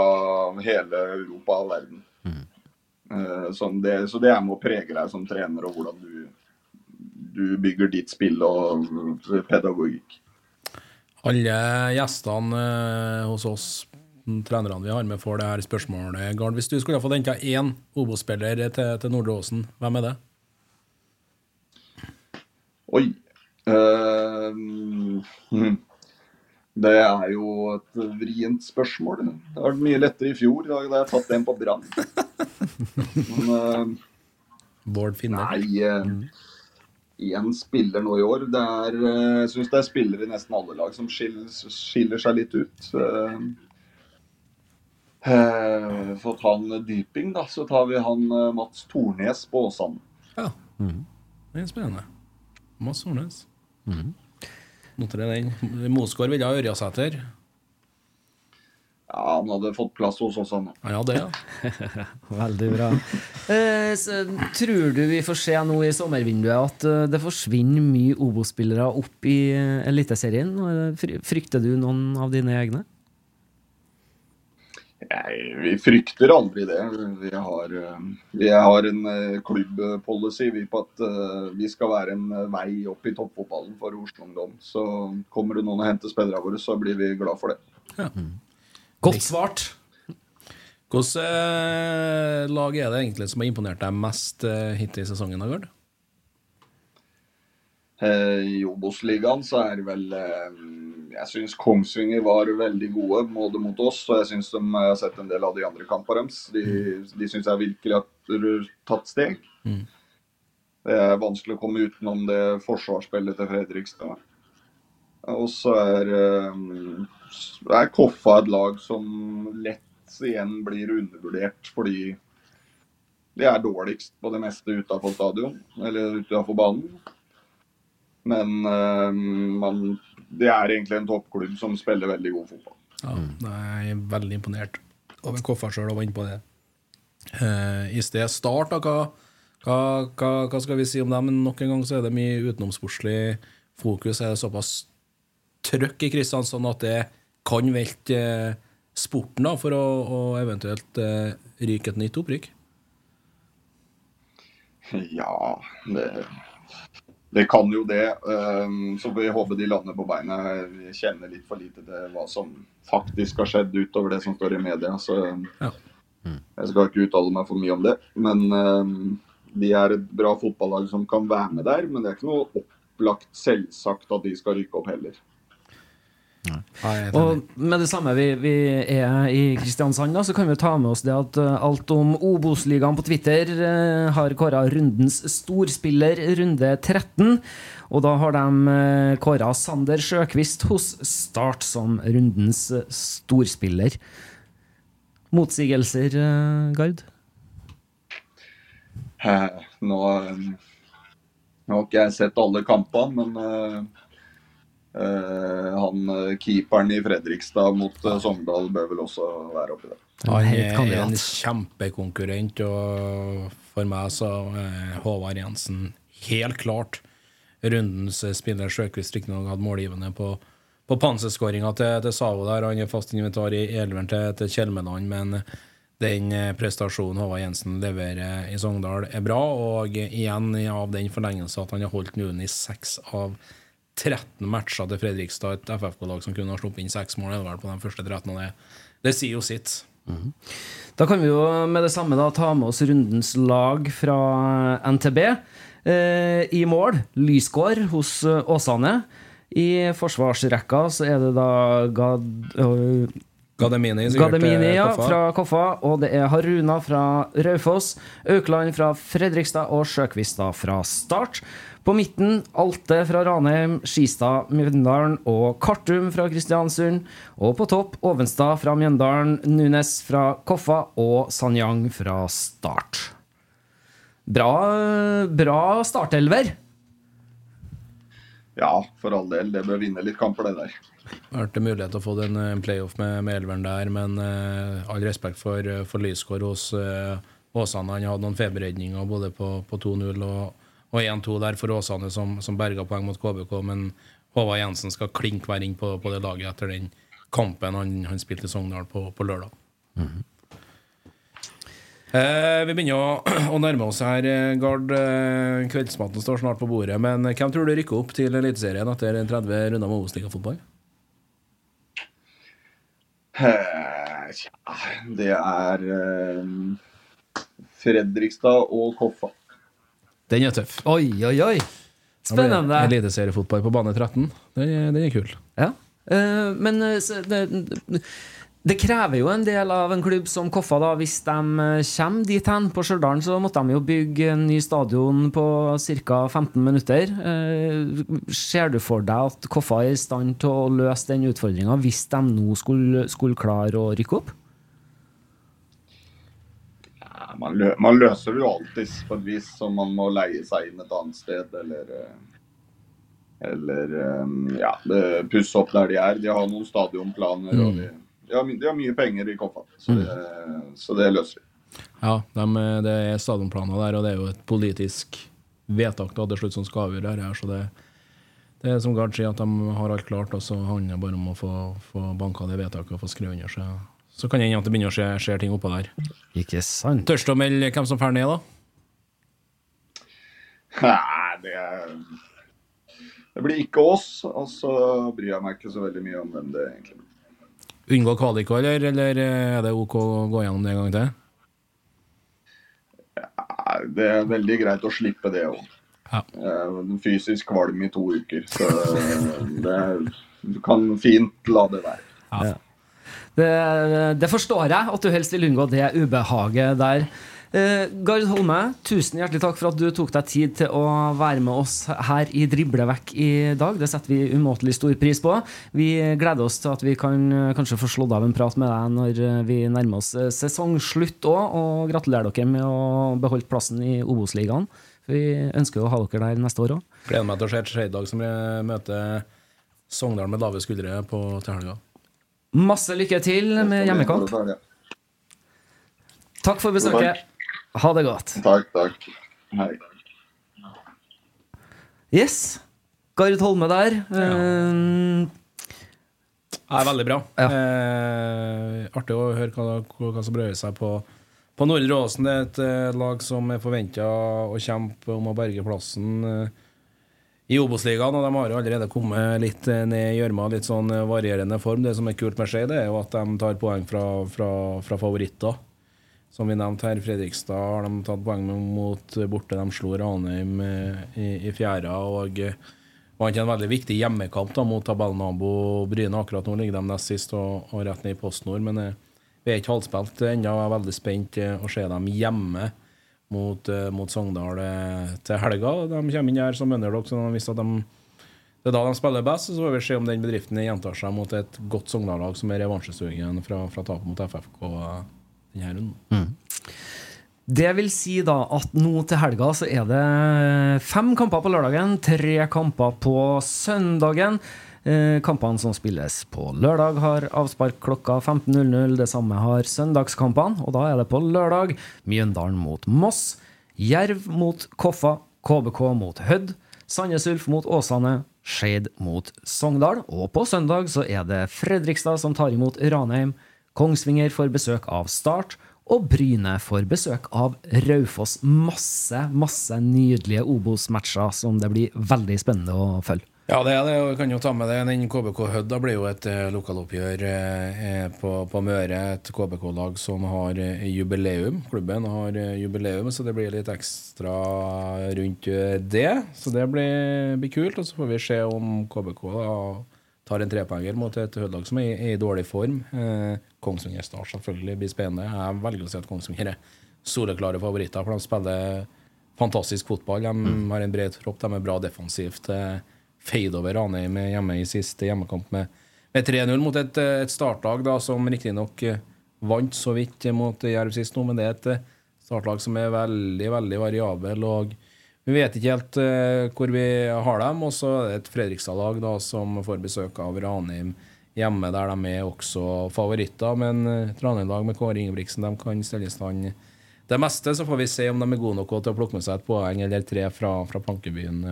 hele Europa og verden. Mm. som det, så det er med å prege deg som trener, og hvordan du, du bygger ditt spill og pedagogikk. Alle gjestene eh, hos oss, trenerne vi har med, får det her spørsmålet. Gard, hvis du skulle ha fått henta én Obos-spiller til, til Nordre Åsen, hvem er det? Oi. Eh, hmm. det er jo et vrient spørsmål. Det har vært mye lettere i fjor. Da jeg tatt en på Brann. Men uh, Bård Finne? Nei, én spiller nå i år. Det er, uh, jeg syns det er spillere i nesten alle lag som skiller, skiller seg litt ut. Uh, eh, for å ta en dyping, da, så tar vi han eh, Mats Tornes på Åsane. Ja. Det er spennende. Mads Hornes. Noterer den. Mosgaard ville ha Ørjasæter. Ja, han hadde fått plass hos oss, han. Ja, det, ja. Veldig bra. Eh, tror du vi får se nå i sommervinduet at eh, det forsvinner mye Obos-spillere opp i eh, Eliteserien? Frykter du noen av dine egne? Vi frykter aldri det. Vi har, eh, vi har en eh, klubbpolicy på at eh, vi skal være en vei opp i toppfotballen for Oslo Ungdom. Så kommer det noen og henter spillerne våre, så blir vi glad for det. Godt svart. Hvilket lag er det egentlig som har imponert deg mest hittil i sesongen? Agard? Eh, I Obos-ligaen så er det vel Jeg syns Kongsvinger var veldig gode både mot oss, og jeg syns de jeg har sett en del av de andre kampene deres. De, de syns jeg virkelig har tatt steg. Mm. Det er vanskelig å komme utenom det forsvarsspillet til Fredrikstad. Og så er, eh, er Koffa et lag som lett igjen blir undervurdert fordi de er dårligst på det meste utafor stadion, eller utafor banen. Men eh, man, det er egentlig en toppklubb som spiller veldig god fotball. Ja, jeg er veldig imponert over Koffa sjøl og var inne på det. Uh, I sted Start, da, hva, hva, hva, hva skal vi si om dem? Men nok en gang så er det mye utenomsportslig fokus. Er det såpass trøkk i Kristiansand at det kan velte eh, sporten da, for å, å eventuelt uh, ryke et nytt opprykk? Ja, det, det kan jo det. Um, så vi håper de lander på beina. Vi kjenner litt for lite til hva som faktisk har skjedd utover det som står i media. Så jeg skal ikke uttale meg for mye om det. Men um, de er et bra fotballag som kan være med der. Men det er ikke noe opplagt selvsagt at de skal rykke opp heller. Nei, jeg er enig. Og med det samme vi, vi er i Kristiansand, da, så kan vi ta med oss det at eh, alt om Obos-ligaen på Twitter eh, har kåra rundens storspiller, runde 13. Og da har de uh, kåra Sander Sjøkvist hos Start som rundens eh, storspiller. Motsigelser, eh, Gard? Eh, Nå, nå har ikke jeg sett alle kampene, men eh, eh, han eh, keeperen i Fredrikstad mot eh, Sogndal bør vel også være oppi der. Han er en kjempekonkurrent, og for meg så er Håvard Jensen helt klart rundens spiller. Sjøkvist riktignok hadde målgivende på, på panserskåringa til, til Savo der. Han er fast inventar i elveren til, til Kjelmeland, men den eh, prestasjonen Håvard Jensen leverer i Sogndal, er bra. Og igjen av den forlengelse at han har holdt nullen i seks av 13 matcher til Fredrikstad, et FFK-lag som kunne ha sluppet inn seks mål det på de første 13. og det, det sier jo sitt. Da kan vi jo med det samme da ta med oss rundens lag fra NTB. Eh, I mål Lysgård hos eh, Åsane. I forsvarsrekka så er det da Gad... øh, Gademini, Gademini, eh, ja, Koffa. fra Koffa. Og det er Haruna fra Raufoss, Aukland fra Fredrikstad og Sjøkvistad fra Start. På midten Alte fra Ranheim, Skistad, Mjøndalen og Kartum fra Kristiansund. Og på topp Ovenstad fra Mjøndalen, Nunes fra Koffa og Sanyang fra Start. Bra, bra startelver. Ja, for all del. Det bør vinne litt kamper, det der. Det har vært mulighet til å få en eh, playoff med, med elveren der, men eh, all respekt for, eh, for Lysgård hos eh, Åsane. Han hadde noen feberredninger både på, på 2-0 og, og 1-2 der for Åsane, som, som berga poeng mot KBK. Men Håvard Jensen skal klinke hver inn på, på det laget etter den kampen han, han spilte i Sogndal på, på lørdag. Eh, vi begynner å, å nærme oss her, eh, Gard. Eh, kveldsmaten står snart på bordet. Men hvem tror du rykker opp til Eliteserien etter 30 runder med Obos-liga fotball? Tja, det er eh, Fredrikstad og Koffa. Den er tøff. Oi, oi, oi. Spennende. Eliteseriefotball på bane 13. Den er, den er kul. Ja. Eh, men eh, så det, det krever jo en del av en klubb som Koffa, da. Hvis de eh, kommer dit hen på Stjørdal, så måtte de jo bygge en ny stadion på ca. 15 minutter. Eh, ser du for deg at Koffa er i stand til å løse den utfordringa hvis de nå skulle, skulle klare å rykke opp? Man, lø man løser det jo alltid på et vis, så man må leie seg inn et annet sted eller eh, Eller eh, ja, pusse opp der de er. De har noen stadionplaner. og de, de, har, de har mye penger i Koffa, så det, så det løser vi. Ja, dem, eh, det er stadionplaner der, og det er jo et politisk vedtak da, til slutt som skal avgjøre dette. Så det, det er som Gard sier, at de har alt klart, og så handler det bare om å få, få banka det vedtaket og få skrevet under. Så, så kan det hende at det begynner å skje, skje ting oppå der. Ikke sant? Tørst du å melde hvem som drar ned, da? Nei, det Det blir ikke oss, og så bryr jeg meg ikke så veldig mye om hvem det egentlig blir. Unngå kvalik, eller, eller er det OK å gå gjennom det en gang til? Ja, Det er veldig greit å slippe det òg. Ja. Fysisk kvalm i to uker, så det, du kan fint la det være. Ja. Det, det forstår jeg, at du helst vil unngå det ubehaget der. Eh, Gard Holme, tusen hjertelig takk for at du tok deg tid til å være med oss her i Driblevekk i dag. Det setter vi umåtelig stor pris på. Vi gleder oss til at vi kan eh, kanskje få slått av en prat med deg når eh, vi nærmer oss eh, sesongslutt òg, og gratulerer dere med å beholde plassen i Obos-ligaen. Vi ønsker å ha dere der neste år òg. Gleder meg til å se et Skeid-lag som møter Sogndal med lave skuldre på til helga. Masse lykke til med hjemmekamp. Takk for besøket. Ha det godt. Takk, takk. Hei. Yes. Gard Holme der. Det er veldig bra. Ja. Eh, artig å høre hva, hva, hva som brøyer seg på, på Nordre Åsen. Det er et eh, lag som er forventa å kjempe om å berge plassen eh, i Obos-ligaen. Og de har jo allerede kommet litt eh, ned i gjørma, litt sånn eh, varierende form. Det som er kult med Skei, er jo at de tar poeng fra, fra, fra favoritter. Som vi nevnte her, Fredrikstad har de tatt poeng mot borte. De slo Ranheim eh, i, i fjerde og eh, vant en veldig viktig hjemmekamp da, mot tabellnabo Bryne. Akkurat nå ligger de nest sist og, og rett ned i PostNord. Men eh, vi er ikke halvspilt ennå. Jeg er veldig spent eh, å se dem hjemme mot, eh, mot Sogndal eh, til helga. De kommer inn her som underdog, så de at de det er da de spiller best. Så får vi se om den bedriften gjentar seg mot et godt Sogndal-lag som er revansjesugen fra, fra tapet mot FFK eh, denne runden. Det vil si da at nå til helga så er det fem kamper på lørdagen, tre kamper på søndagen. Eh, kampene som spilles på lørdag, har avspark klokka 15.00. Det samme har søndagskampene, og da er det på lørdag Mjøndalen mot Moss, Jerv mot Koffa, KBK mot Hødd, Sandnes Ulf mot Åsane, Skeid mot Sogndal. Og på søndag så er det Fredrikstad som tar imot Ranheim, Kongsvinger får besøk av Start, og Bryne får besøk av Raufoss. Masse, masse nydelige Obos-matcher som det blir veldig spennende å følge. Ja, det er det. Vi kan jo ta med det. Den KBK Hødd blir jo et eh, lokaloppgjør eh, på, på Møre. Et KBK-lag som har eh, jubileum. Klubben har eh, jubileum, så det blir litt ekstra rundt eh, det. Så det blir, blir kult. Og så får vi se om KBK da tar en trepoenger mot et Hødd-lag som er, i- i dårlig form. Eh, Kongsvinger Start selvfølgelig blir spennende. Jeg velger å si at Kongsvinger er soleklare favoritter, for de spiller fantastisk fotball. De har en bred tropp, de er bra defensivt. Eh, Fade over Ranheim hjemme i siste hjemmekamp med, med 3-0 mot et, et startlag da, som riktignok eh, vant så vidt mot Jerv sist nå, men det er et eh, startlag som er veldig, veldig variabel. og vi vet ikke helt uh, hvor vi har dem. Og så er det et Fredrikstad-lag som får besøk av Ranheim hjemme, der de er også favoritter. Men uh, et Ranheim-lag med Kåre Ingebrigtsen de kan stelle i stand det meste. Så får vi se om de er gode nok til å plukke med seg et poeng eller tre fra, fra Plankebyen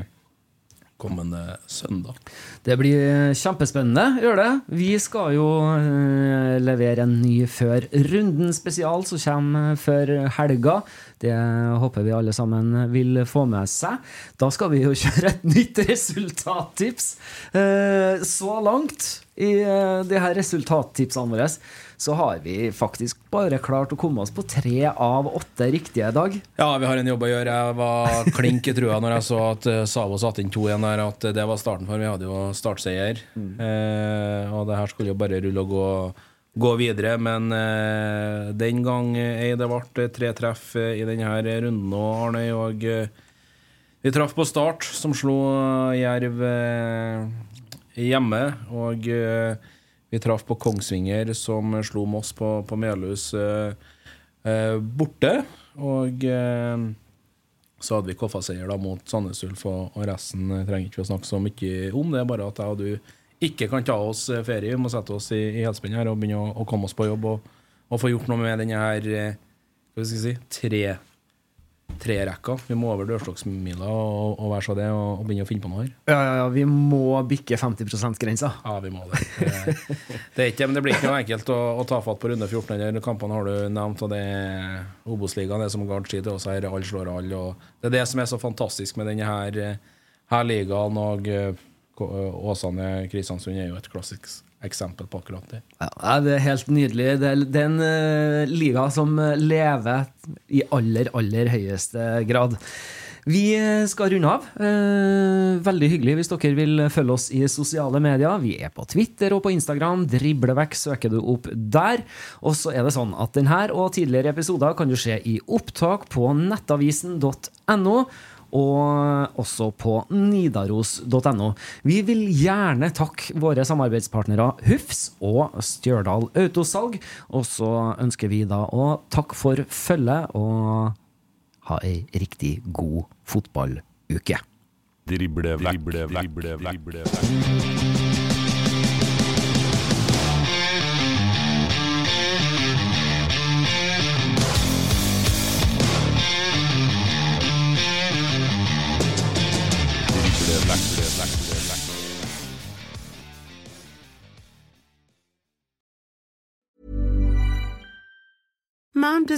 kommende søndag. Det blir kjempespennende, gjør det. Vi skal jo eh, levere en ny Før runden spesial som kommer før helga. Det håper vi alle sammen vil få med seg. Da skal vi jo kjøre et nytt resultattips. Eh, Så langt i eh, de her resultattipsene våre så har vi faktisk bare klart å komme oss på tre av åtte riktige i dag. Ja, vi har en jobb å gjøre. Jeg var klink i trua når jeg så at eh, Savo satte inn to igjen der, at det var starten for Vi hadde jo startseier. Eh, og det her skulle jo bare rulle og gå, gå videre. Men eh, den gang ei det ble tre treff eh, i denne runden og Arnøy, og eh, vi traff på start, som slo Jerv eh, hjemme. Og eh, vi traff på Kongsvinger, som slo Moss på, på Melhus eh, eh, borte. Og så hadde vi KFA-seier da mot Sandnes Ulf, og, resten trenger ikke vi å snakke så mye om. Det er bare at jeg og du ikke kan ta oss ferie. Vi må sette oss i, i helspenn her og begynne å, å komme oss på jobb og, og få gjort noe med denne her hva skal vi si, tre trerekka. Vi må over dørstokksmila og, og være så det, og, og begynne å finne på noe her. Ja, ja, ja, vi må bikke 50 %-grensa. Ja, vi må det. Det, det, er ikke, men det blir ikke noe enkelt å, å ta fatt på runde 14. Eller kampene har du nevnt, og det er Obos-ligaen, det er som Gard sier til oss her, alle slår alle. Det er det som er så fantastisk med denne her, her ligaen. Og eh, Åsane Kristiansund er jo et klassisk eksempel på akkurat det. Ja, det er helt nydelig. Det er, en eh, liga som eh, lever i aller, aller høyeste grad. Vi eh, skal runde av. Veldig hyggelig hvis dere vil følge oss i sosiale medier. Vi er på Twitter og på Instagram. Driblevekk søker du opp der. Og så er det sånn at denne og tidligere episoder kan du se i opptak på nettavisen.no og også på nidaros.no. Vi vil gjerne takke våre samarbeidspartnere Hufs og Stjørdal Autosalg. Og så ønsker vi da å takke for følget og ha ei riktig god fotballuke. Drible vekk, drible vekk, drible vekk.